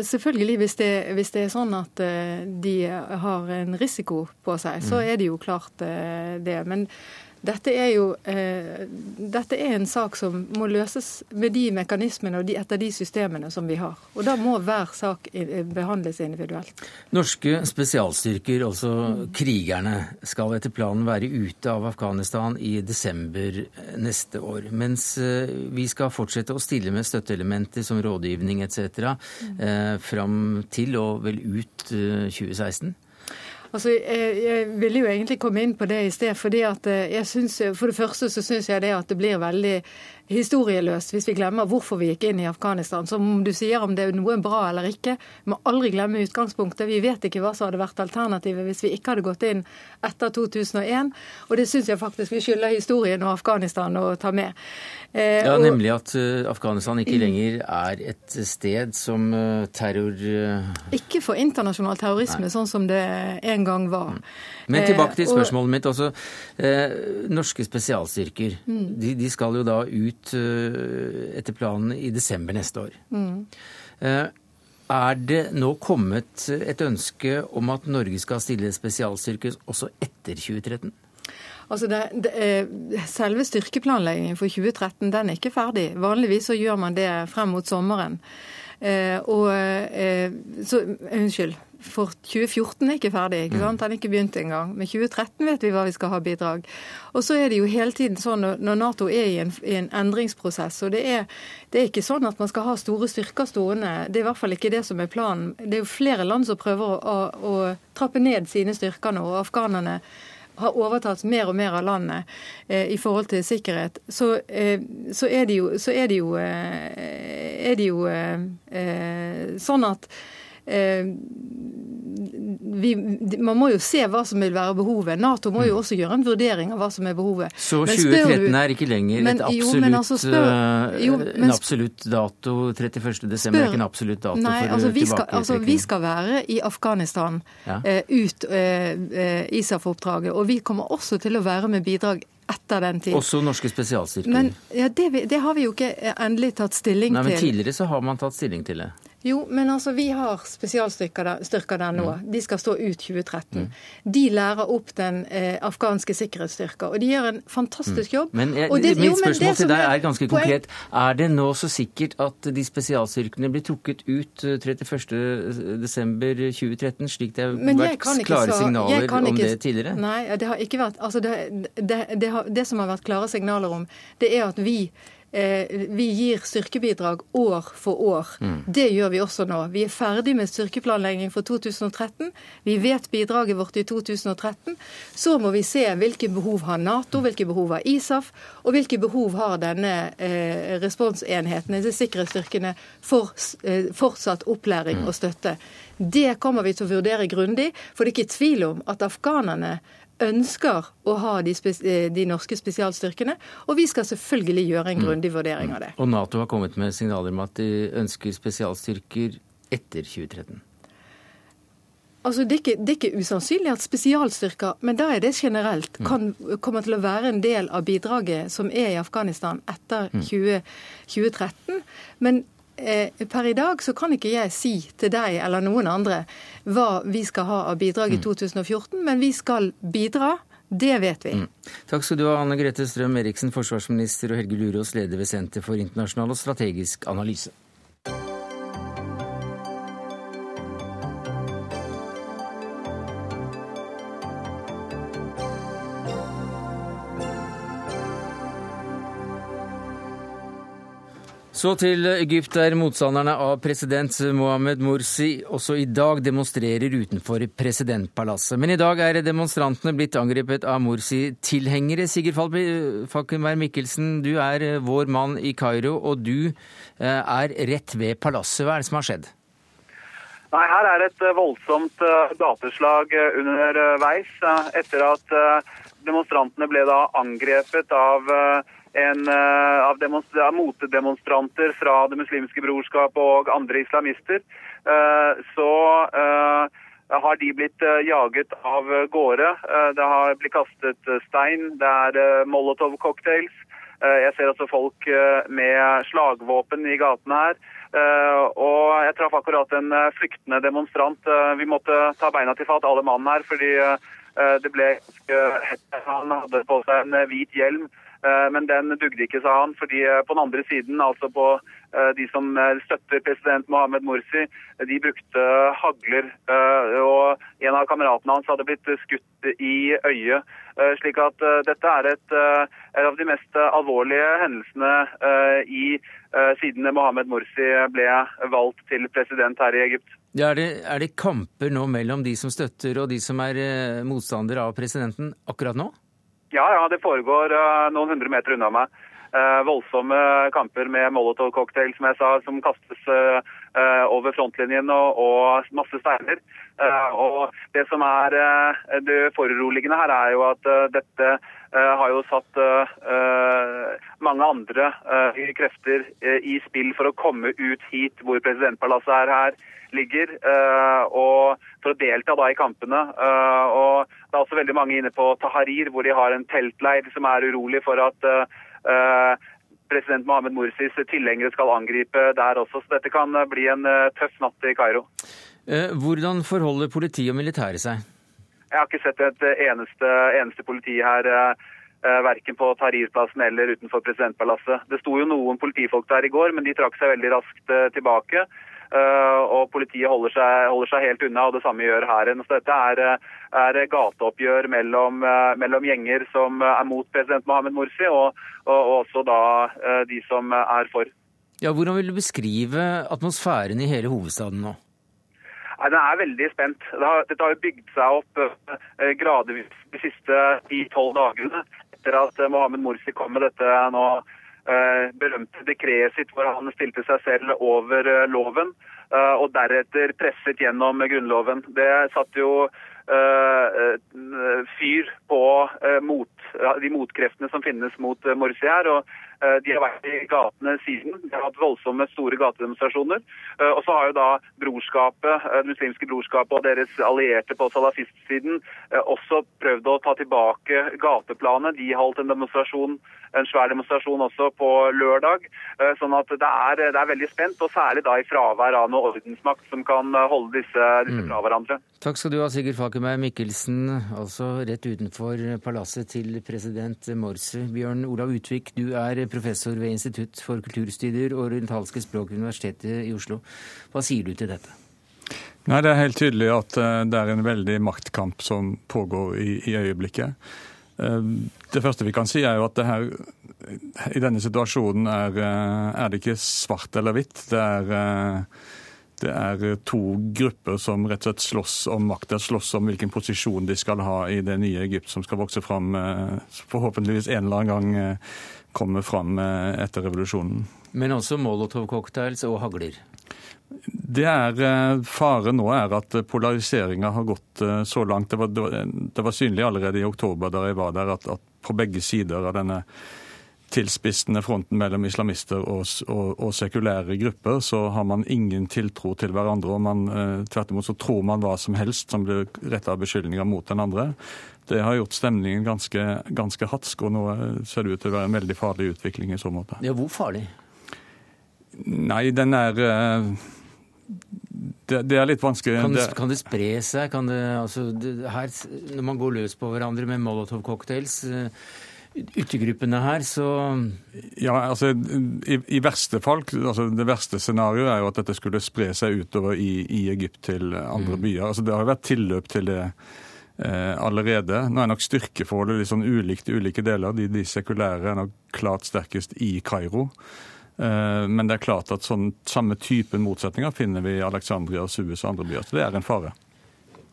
Selvfølgelig, hvis det, hvis det, er sånn at de har en risiko på seg, så mm. er det jo klart det. Men dette er jo eh, dette er en sak som må løses med de mekanismene og de, etter de systemene som vi har. Og Da må hver sak behandles individuelt. Norske spesialstyrker, altså krigerne, skal etter planen være ute av Afghanistan i desember neste år. Mens eh, vi skal fortsette å stille med støtteelementer som rådgivning etc. Eh, fram til og vel ut eh, 2016. Altså, jeg, jeg, ville jo egentlig komme inn på det i sted. fordi at eh, jeg synes, For det første så syns jeg det at det blir veldig historieløst hvis vi glemmer hvorfor vi gikk inn i Afghanistan. Som om du sier om det er noe bra eller ikke. Vi må aldri glemme utgangspunktet. Vi vet ikke hva som hadde vært alternativet hvis vi ikke hadde gått inn etter 2001. Og det syns jeg faktisk vi skylder historien og Afghanistan å ta med. Eh, ja, Nemlig at uh, Afghanistan ikke lenger er et sted som uh, terror uh... Ikke for internasjonal terrorisme, Nei. sånn som det en gang var. Mm. Men tilbake til spørsmålet mitt. altså Norske spesialstyrker mm. de, de, skal jo da ut etter planen i desember neste år. Mm. Er det nå kommet et ønske om at Norge skal stille spesialstyrker også etter 2013? Altså det, det, selve styrkeplanleggingen for 2013 den er ikke ferdig. Vanligvis så gjør man det frem mot sommeren. Eh, og, eh, så, Unnskyld. For 2014 er ikke ferdig. ikke sant? Den er ikke begynt engang. Men 2013 vet vi hva vi skal ha bidrag. Og så er det jo hele tiden sånn når Nato er i en, i en endringsprosess, og det er, det er, ikke sånn at man skal ha store styrker stående. Det er i hvert fall ikke det som er planen. Det er jo flere land som prøver å, å, å trappe ned sine styrker nå. og afghanerne har overtatt mer og mer av landet eh, i forhold til sikkerhet, så, eh, så, er det jo, så er det jo, eh, er det jo eh, sånn at Eh, vi, man må jo se hva som vil være behovet. Nato må jo mm. også gjøre en vurdering av hva som er behovet. Så 2013 du, er ikke lenger men, absolutt, jo, altså spør, eh, jo, men, en absolutt dato? 31.12. er ikke en absolutt dato nei, for altså, vi skal, altså, vi skal være i Afghanistan ja. uh, ut uh, ISAF-oppdraget. Og vi kommer også til å være med bidrag etter den tid. Også norske spesialstyrker? Men ja, det, det, har vi jo ikke endelig tatt stilling Nei, men til. Tidligere så har man tatt stilling til det. Jo, men altså vi har spesialstyrker der, der nå. Mm. De skal stå ut 2013. Mm. De lærer opp den eh, afghanske sikkerhetsstyrka, og de gjør en fantastisk mm. jobb. Men jeg, det, mitt spørsmål til deg er ganske konkret. Er det nå så sikkert at de spesialstyrkene blir trukket ut 31.12.2013, eh, slik det har vært klare signaler om ikke, det tidligere? Nei, det har ikke vært altså det, det, har, det som har vært klare signaler om, det er at vi Eh, vi gir styrkebidrag år for år. Mm. Det gjør vi også nå. Vi er ferdig med styrkeplanlegging for 2013. Vi vet bidraget vårt i 2013. Så må vi se hvilke behov har Nato, hvilke behov har ISAF, og hvilke behov har denne eh, responsenheten, disse sikkerhetsstyrkene, for eh, fortsatt opplæring mm. og støtte. Det kommer vi til å vurdere grundig, for det er ikke tvil om at afghanerne ønsker å ha de, eh, de, norske spesialstyrkene. Og vi skal selvfølgelig gjøre en mm. grundig vurdering av det. Og Nato har kommet med signaler om at de ønsker spesialstyrker etter 2013. Altså, det, er ikke, det er ikke usannsynlig at spesialstyrker, men da er det generelt, mm. kan, komme til å være en del av bidraget som er i Afghanistan etter 20, mm. 2013. Men per i dag så kan ikke jeg si til deg eller noen andre hva vi skal ha av bidrag i 2014, mm. men vi skal bidra. Det vet vi. Mm. Takk skal du ha, Anne Grete Strøm Eriksen, forsvarsminister, og Helge Lurås, leder ved Senter for internasjonal og strategisk analyse. Så til Egypt, der motstanderne av president Mohammed Morsi også i dag demonstrerer utenfor presidentpalasset. Men i dag er demonstrantene blitt angrepet av Morsi-tilhengere. Sigurd Falkenberg Mikkelsen, du er vår mann i Kairo, og du eh, er rett ved palasset. Hva er det som har skjedd? Nei, Her er et eh, voldsomt eh, gateslag underveis etter at demonstrantene ble da angrepet av en, uh, av, av motedemonstranter fra Det muslimske brorskap og andre islamister, uh, så uh, har de blitt jaget av gårde. Det har blitt kastet stein, det er Molotov-cocktails. Jeg ser også folk med slagvåpen i gatene her. Og jeg traff akkurat en flyktende demonstrant. Vi måtte ta beina til fat, alle mannen her, fordi det ble Han hadde på seg en hvit hjelm Eh, men den dugde ikke, sa han. fordi eh, på den andre siden, altså på eh, de som støtter president Mohammed Morsi, de brukte hagler. Og en av kameratene hans hadde blitt skutt i øyet. Slik at dette er et, et av de mest alvorlige hendelsene i siden Mohammed Morsi ble valgt til president her i Egypt. Ja, er, det, er det kamper nå mellom de som støtter og de som er motstandere av presidenten akkurat nå? Ja, ja, det foregår uh, noen hundre meter unna meg. Uh, voldsomme kamper med molotov-cocktail som jeg sa, som kastes uh, over frontlinjen og, og masse steiner. og Det som er det foruroligende her, er jo at dette har jo satt mange andre krefter i spill for å komme ut hit hvor presidentpalasset er her ligger, eh, og for å delta da i kampene. Eh, og Det er også veldig mange inne på Taharir, hvor de har en teltleir som er urolig for at uh, president Mohammed Mursis tilhengere skal angripe der også. Så dette kan bli en tøff natt i Kairo. Hvordan forholder politi og militære seg? Jeg har ikke sett et eneste, eneste politi her. Verken på Tahrir-plassen eller utenfor presidentpalasset. Det sto jo noen politifolk der i går, men de trakk seg veldig raskt tilbake. Eh, og politiet holder seg, holder seg, helt unna, og det samme gjør hæren. Så dette er, er gateoppgjør mellom, eh, mellom, gjenger som er mot president Mohammed Morsi, og, og, og også da eh, de som er for. Ja, Hvordan vil du beskrive atmosfæren i hele hovedstaden nå? Nei, Den er veldig spent. Det har, dette har jo bygd seg opp eh, gradvis de siste ti-tolv dagene etter at Mohammed Morsi kom med dette nå Eh, berømte dekretet sitt hvor han stilte seg selv over eh, loven, eh, og deretter presset gjennom Grunnloven. Det satt jo fyr på mot, de motkreftene som finnes mot Morsi her. og De har vært i gatene siden. De har hatt voldsomme, store gatedemonstrasjoner. Og så har jo da brorskapet, det muslimske brorskapet og deres allierte på salafistsiden også prøvd å ta tilbake gateplanet. De holdt en demonstrasjon en svær demonstrasjon også på lørdag. Eh, sånn at det er, det er, veldig spent, og særlig da i fravær av noe ordensmakt som kan eh, holde disse, disse fra hverandre. Takk skal du ha, Sigurd Falkenberg Mikkelsen, altså rett utenfor palasset til president Morse. Bjørn Olav Utvik, du er professor ved Institutt for kulturstudier og orientalske språk ved Universitetet i Oslo. Hva sier du til dette? Nei, Det er helt tydelig at eh, det er en veldig maktkamp som pågår i, i øyeblikket. Eh, det første vi kan si er jo at her, i denne situasjonen er, eh, er, det ikke svart eller hvitt. Det er, eh, det er to grupper som rett og slett slåss om makta, slåss om hvilken posisjon de skal ha i det nye Egypt som skal vokse fram, forhåpentligvis en eller annen gang komme fram etter revolusjonen. Men også Molotov-cocktails og hagler? Det er fare Faren nå er at polariseringa har gått eh, så langt. Det var, det var, synlig allerede i oktober da jeg var der, at, at på begge sider av denne tilspissende fronten mellom islamister og, og, og, sekulære grupper, så har man ingen tiltro til hverandre. og man, eh, Tvert imot så tror man hva som helst som blir retta beskyldninger mot den andre. Det har gjort stemningen ganske, ganske hatsk, og nå ser det ut til å være en veldig farlig utvikling i så måte. Ja, Hvor farlig? Nei, den er det, det, er litt vanskelig. Kan det, kan det spre seg? Kan det, altså, her, når man går løs på hverandre med Molotov-cocktails uh, Yttergruppene her, så Ja, altså i, i verste fall altså Det verste scenarioet er jo at dette skulle spre seg utover i, i Egypt til andre mm. byer. Altså Det har jo vært tilløp til det eh, allerede. Nå er nok styrkeforholdet litt sånn ulikt i ulike deler. De, de sekulære er nok klart sterkest i Kairo. Eh, men det er klart at sånn, samme type motsetninger finner vi i Alexandria, Suez og andre byer. Så det er en fare.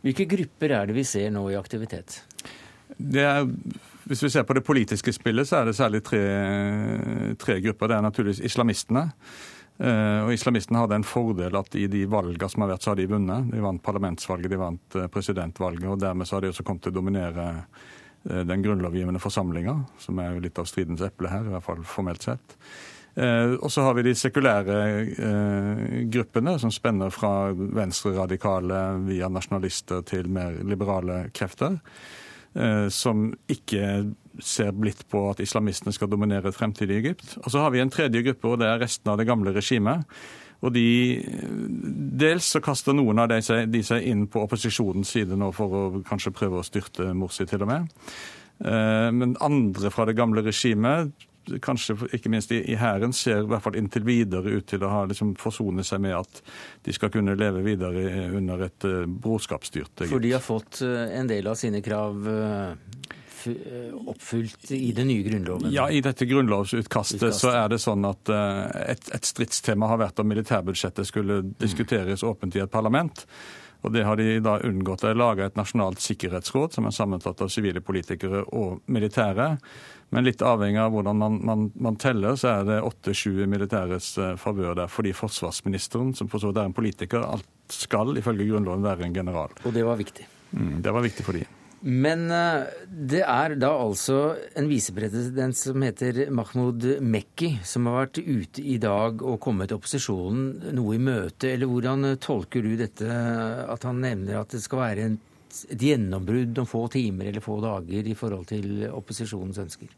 Hvilke grupper er det vi ser nå i aktivitet? Det er, hvis vi ser på det politiske spillet, så er det særlig tre, tre grupper. Det er naturligvis islamistene. Eh, og Islamistene hadde en fordel at i de valgene som har vært, så har de vunnet. De vant parlamentsvalget, de vant eh, presidentvalget, og dermed så har de også kommet til å dominere den grunnlovgivende forsamlinga, som er jo litt av stridens eple her, i hvert fall formelt sett. Eh, og så har vi de sekulære eh, gruppene, som spenner fra venstreradikale via nasjonalister til mer liberale krefter. Eh, som ikke ser blitt på at islamistene skal dominere et fremtidig Egypt. Og så har vi en tredje gruppe, og det er resten av det gamle regimet. Og de, Dels så kaster noen av de seg, de seg inn på opposisjonens side nå for å kanskje prøve å styrte Morsi, til og med. Men andre fra det gamle regimet kanskje ikke minst i Hæren ser i hvert fall inntil videre ut til å ha liksom forsone seg med at de skal kunne leve videre under et uh, brorskapsstyrt For de har fått uh, en del av sine krav oppfylt i den nye grunnloven? Ja, i dette grunnlovsutkastet Utkastet. så er det sånn at et, et stridstema har vært om militærbudsjettet skulle diskuteres åpent i et parlament. Og Det har de da unngått. De har laga et nasjonalt sikkerhetsråd som er sammensatt av sivile politikere og militære. Men litt avhengig av hvordan man, man, man teller, så er det 8-7 militæres eh, favør der. Fordi forsvarsministeren, som for så vidt er en politiker, alt skal ifølge Grunnloven være en general. Og det var viktig? Mm, det var viktig for de. Men eh, det er da altså en visepresident som heter Mahmoud Mekki, som har vært ute i dag og kommet opposisjonen noe i møte. Eller hvordan tolker du dette, at han nevner at det skal være et, gjennombrudd om få timer eller få dager i forhold til opposisjonens ønsker?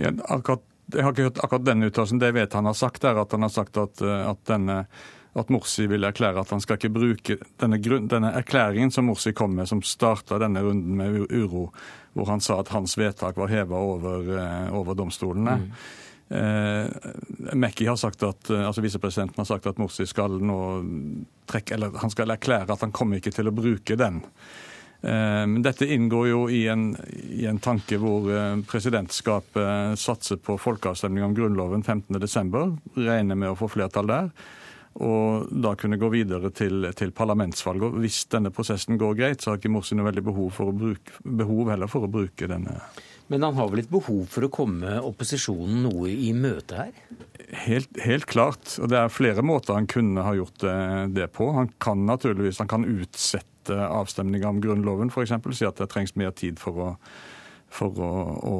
Ja, akkurat, jeg har ikke hørt akkurat denne uttalelsen. Det jeg vet han har sagt, er at han har sagt at, at denne at Morsi vil erklære at han skal ikke bruke denne, denne erklæringen som Morsi kom med, som starta denne runden med uro, hvor han sa at hans vedtak var heva over, eh, over, domstolene. Mm. Eh, Mekki har sagt at, eh, altså Visepresidenten har sagt at Morsi skal nå trekke, eller han skal erklære at han kommer ikke til å bruke den. Eh, men dette inngår jo i en, i en, tanke hvor presidentskapet satser på folkeavstemning om Grunnloven 15.12. Regner med å få flertall der og da kunne gå videre til, til parlamentsvalg. Og hvis denne prosessen går greit, så har ikke Morsi noe veldig behov, for å bruke, behov heller for å bruke denne. Men han har vel et behov for å komme opposisjonen noe i møte her? Helt, helt klart. Og det er flere måter han kunne ha gjort det, på. Han kan naturligvis han kan utsette avstemninga om Grunnloven, f.eks. Si at det trengs mer tid for å for å, å,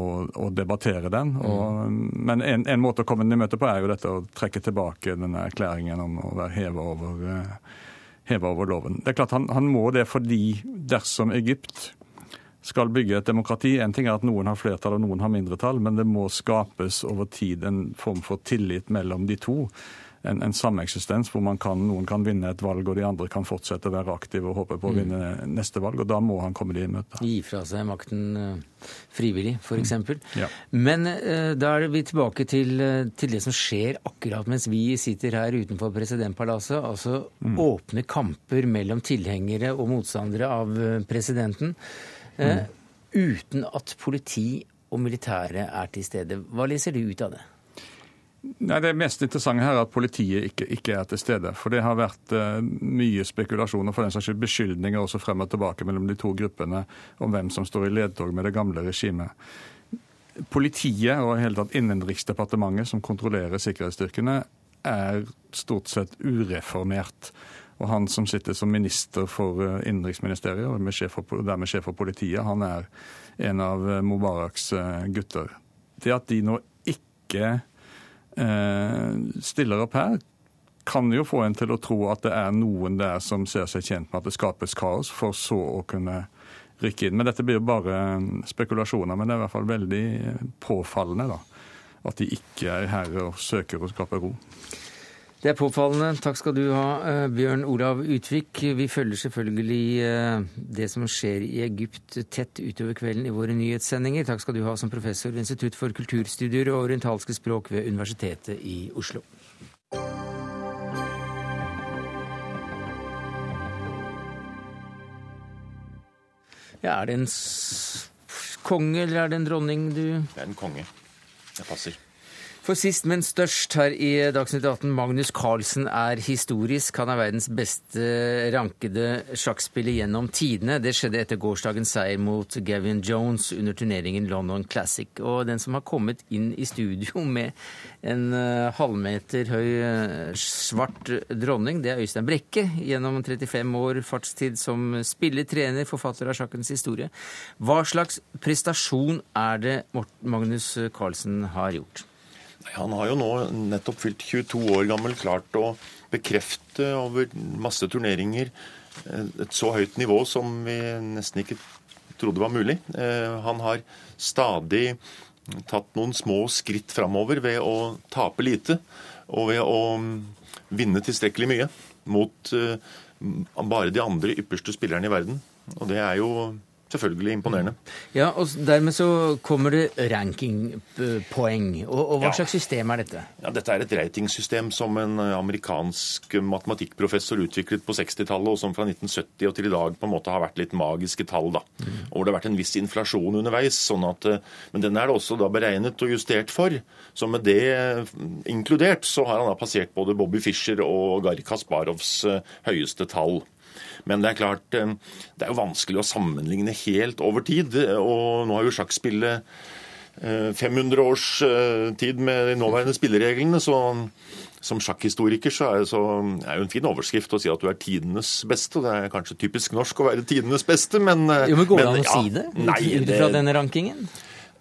å debattere den. Og, men en, en, måte å komme den i møte på er jo dette å trekke tilbake denne erklæringen om å være heva over, eh, heva over loven. Det er klart han, han, må det fordi dersom Egypt skal bygge et demokrati En ting er at noen har flertall og noen har mindretall, men det må skapes over tid en form for tillit mellom de to en, en sameksistens hvor kan, noen kan vinne et valg, og de andre kan fortsette å være aktive og håpe på å mm. vinne mm. neste valg. og Da må han komme de i møte. Gi fra seg makten uh, frivillig, f.eks. Mm. Ja. Men uh, da er vi tilbake til, uh, til, det som skjer akkurat mens vi sitter her utenfor presidentpalasset. Altså mm. åpne kamper mellom tilhengere og motstandere av presidenten. Mm. Uten at politi og militære er til stede. Hva leser du ut av det? Nei, Det mest interessante her er at politiet ikke, ikke er til stede. For det har vært uh, mye spekulasjoner, for den skyld beskyldninger også frem og tilbake mellom de to gruppene om hvem som står i ledtog med det gamle regimet. Politiet og hele tatt Innenriksdepartementet, som kontrollerer sikkerhetsstyrkene, er stort sett ureformert. Og han som sitter som minister for eh, innenriksministeriet, og dermed sjef for politiet, han er en av eh, Mubaraks gutter. Det at de nå ikke stiller opp her, kan jo få en til å tro at det er noen der som ser seg tjent med at det skapes kaos, for så å kunne rykke inn. Men dette blir jo bare spekulasjoner. Men det er i hvert fall veldig påfallende da, at de ikke er her og søker å skape ro. Det er påfallende. Takk skal du ha, eh, Bjørn Olav Utvik. Vi følger selvfølgelig eh, det som skjer i Egypt tett utover kvelden i våre nyhetssendinger. Takk skal du ha som professor ved Institutt for kulturstudier og orientalske språk ved Universitetet i Oslo. Ja, er det en konge eller er det en dronning du Det er en konge. Det passer. For sist, men størst her i Dagsnytt 18, Magnus Carlsen er historisk. Han er verdens beste rankede sjakkspiller gjennom tidene. Det skjedde etter gårsdagens seier mot Gavin Jones under turneringen London Classic. Og den som har kommet inn i studio med en uh, halvmeter høy uh, svart dronning, det er Øystein Brekke. Gjennom 35 år fartstid som spiller, trener, forfatter av sjakkens historie. Hva slags prestasjon er det Magnus Carlsen har gjort? Han har jo nå nettopp fylt 22 år gammel klart å bekrefte over masse turneringer eh, et så høyt nivå som vi nesten ikke trodde var mulig. Eh, han har stadig tatt noen små skritt framover ved å tape lite og ved å mm, vinne tilstrekkelig mye mot eh, bare de andre ypperste spillerne i verden. Og det er jo selvfølgelig imponerende. Ja, og Dermed så kommer det rankingpoeng. Og, og hva ja. slags system er dette? Ja, Dette er et ratingsystem som en eh, amerikansk matematikkprofessor utviklet på 60-tallet, og som fra 1970 og til i dag på en måte har vært litt magiske tall. da. Mm. Og hvor det har vært en viss inflasjon underveis. sånn at, eh, Men den er det også da beregnet og justert for. Så med det eh, inkludert så har han da passert både Bobby Fischer og Garri Kasparovs høyeste tall. Men det er klart, eh, det er jo vanskelig å sammenligne helt over tid. Og nå har jo sjakkspillet 500 eh, års eh, tid med de nåværende spillereglene. så som sjakkhistoriker så er det så, er jo en fin overskrift å si at du er tidenes beste. og Det er kanskje typisk norsk å være tidenes beste, men Jo, men Går det an å si det ut fra denne rankingen?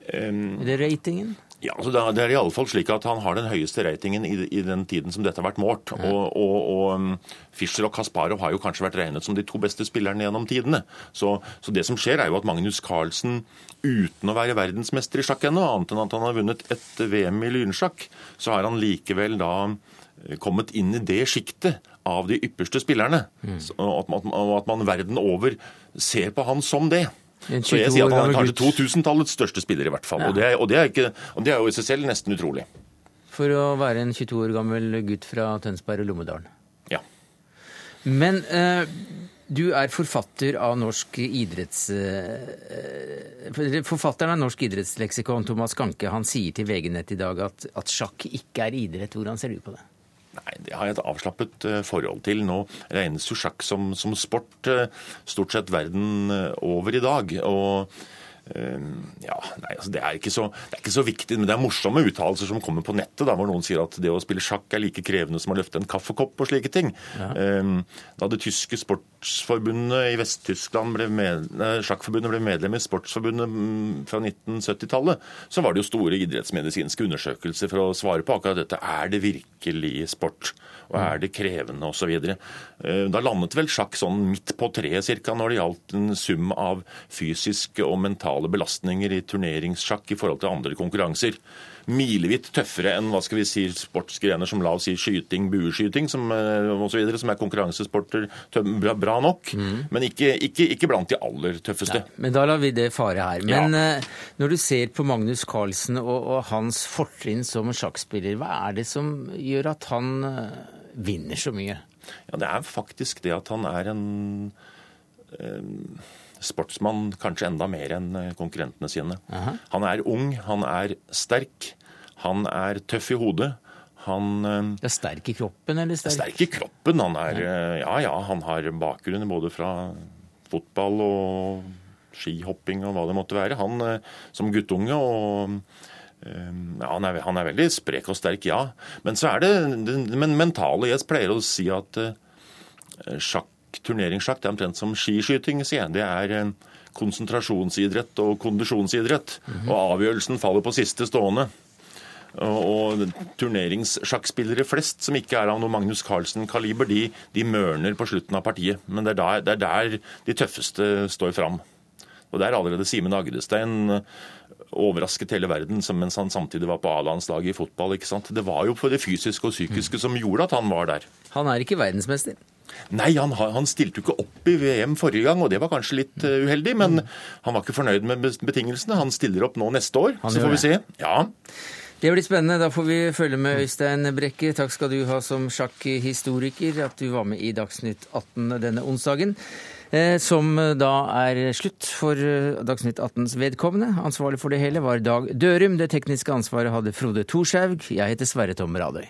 Um, Eller ratingen? Ja, altså Det er i alle fall slik at Han har den høyeste ratingen i, den tiden som dette har vært målt. Ja. Og, og, og, um, Fischer og Kasparov har jo kanskje vært regnet som de to beste spillerne gjennom tidene. Så, så det som skjer, er jo at Magnus Carlsen, uten å være verdensmester i sjakk ennå, annet enn at han har vunnet et VM i lynsjakk, så har han likevel da eh, kommet inn i det sjiktet av de ypperste spillerne. Mm. Og at, at, at man verden over ser på han som det. Så jeg sier at han er kanskje 2000-tallets største spiller, i hvert fall. Ja. Og, det er, og, det ikke, og, det er, jo i seg selv nesten utrolig. For å være en 22 år gammel gutt fra Tønsberg og Lommedalen. Ja. Men eh, du er forfatter av norsk idretts... Eh, forfatteren av Norsk idrettsleksikon, Thomas Kanke, han sier til VG Nett i dag at, at sjakk ikke er idrett. Hvordan ser du på det? Nei, Det har jeg et avslappet eh, forhold til. Nå regnes jo sjakk som, som sport eh, stort sett verden eh, over i dag. og ja, nei, altså det, er så, det, er ikke så, viktig, men det er morsomme uttalelser som kommer på nettet, da, hvor noen sier at det å spille sjakk er like krevende som å løfte en kaffekopp og slike ting. Ja. Da det tyske sportsforbundet i Vest-Tyskland ble med, ble medlem i Sportsforbundet mm, fra 1970-tallet, så var det jo store idrettsmedisinske undersøkelser for å svare på akkurat dette. Er det virkelig sport? Og er det krevende osv.? Ehm, da landet vel sjakk sånn midt på treet cirka når det gjaldt en sum av fysiske og mentale belastninger i turneringssjakk i forhold til andre konkurranser. Milevidt tøffere enn hva skal vi si, sportsgrener som la oss si skyting, bueskyting som, eh, og så videre, som er konkurransesporter bra nok, mm. men ikke, ikke, ikke, blant de aller tøffeste. Nei, men da lar vi det fare her. Men ja. Eh, når du ser på Magnus Carlsen og, og hans fortrinn som sjakkspiller, hva er det som gjør at han eh, vinner så mye? Ja, Det er faktisk det at han er en sportsmann kanskje enda mer enn eh, konkurrentene sine. Aha. Han er ung, han er sterk, han er tøff i hodet. Han det er sterk i kroppen, eller sterk? Sterk i kroppen. Han er, eh, ja ja, han har bakgrunn både fra fotball og skihopping og hva det måtte være. Han som guttunge og ja, han, er, han er veldig sprek og sterk, ja. Men så er det det mentale. Jeg pleier å si at sjakk turneringssjakk det er omtrent som skiskyting, sier jeg. Det er en konsentrasjonsidrett og kondisjonsidrett. Mm -hmm. Og avgjørelsen faller på siste stående. Og, og turneringssjakkspillere flest som ikke er av noe Magnus Carlsen-kaliber, de, de, mørner på slutten av partiet. Men det er, der, det er der de tøffeste står fram. Og der allerede Simen Agdestein overrasket hele verden mens han samtidig var på A-landslaget i fotball. ikke sant? Det var jo for det fysiske og psykiske som gjorde at han var der. Han er ikke verdensmester? Nei, han, han, stilte jo ikke opp i VM forrige gang, og det var kanskje litt uh, uheldig. Men han var ikke fornøyd med betingelsene. Han stiller opp nå neste år, han så får vi se. Ja. Det blir spennende. Da får vi følge med Øystein Brekke. Takk skal du ha som sjakkhistoriker, at du var med i Dagsnytt 18 denne onsdagen. Eh, som da er slutt for Dagsnytt 18s vedkommende. Ansvarlig for det hele var Dag Dørum. Det tekniske ansvaret hadde Frode Thorshaug. Jeg heter Sverre Tom Radøy.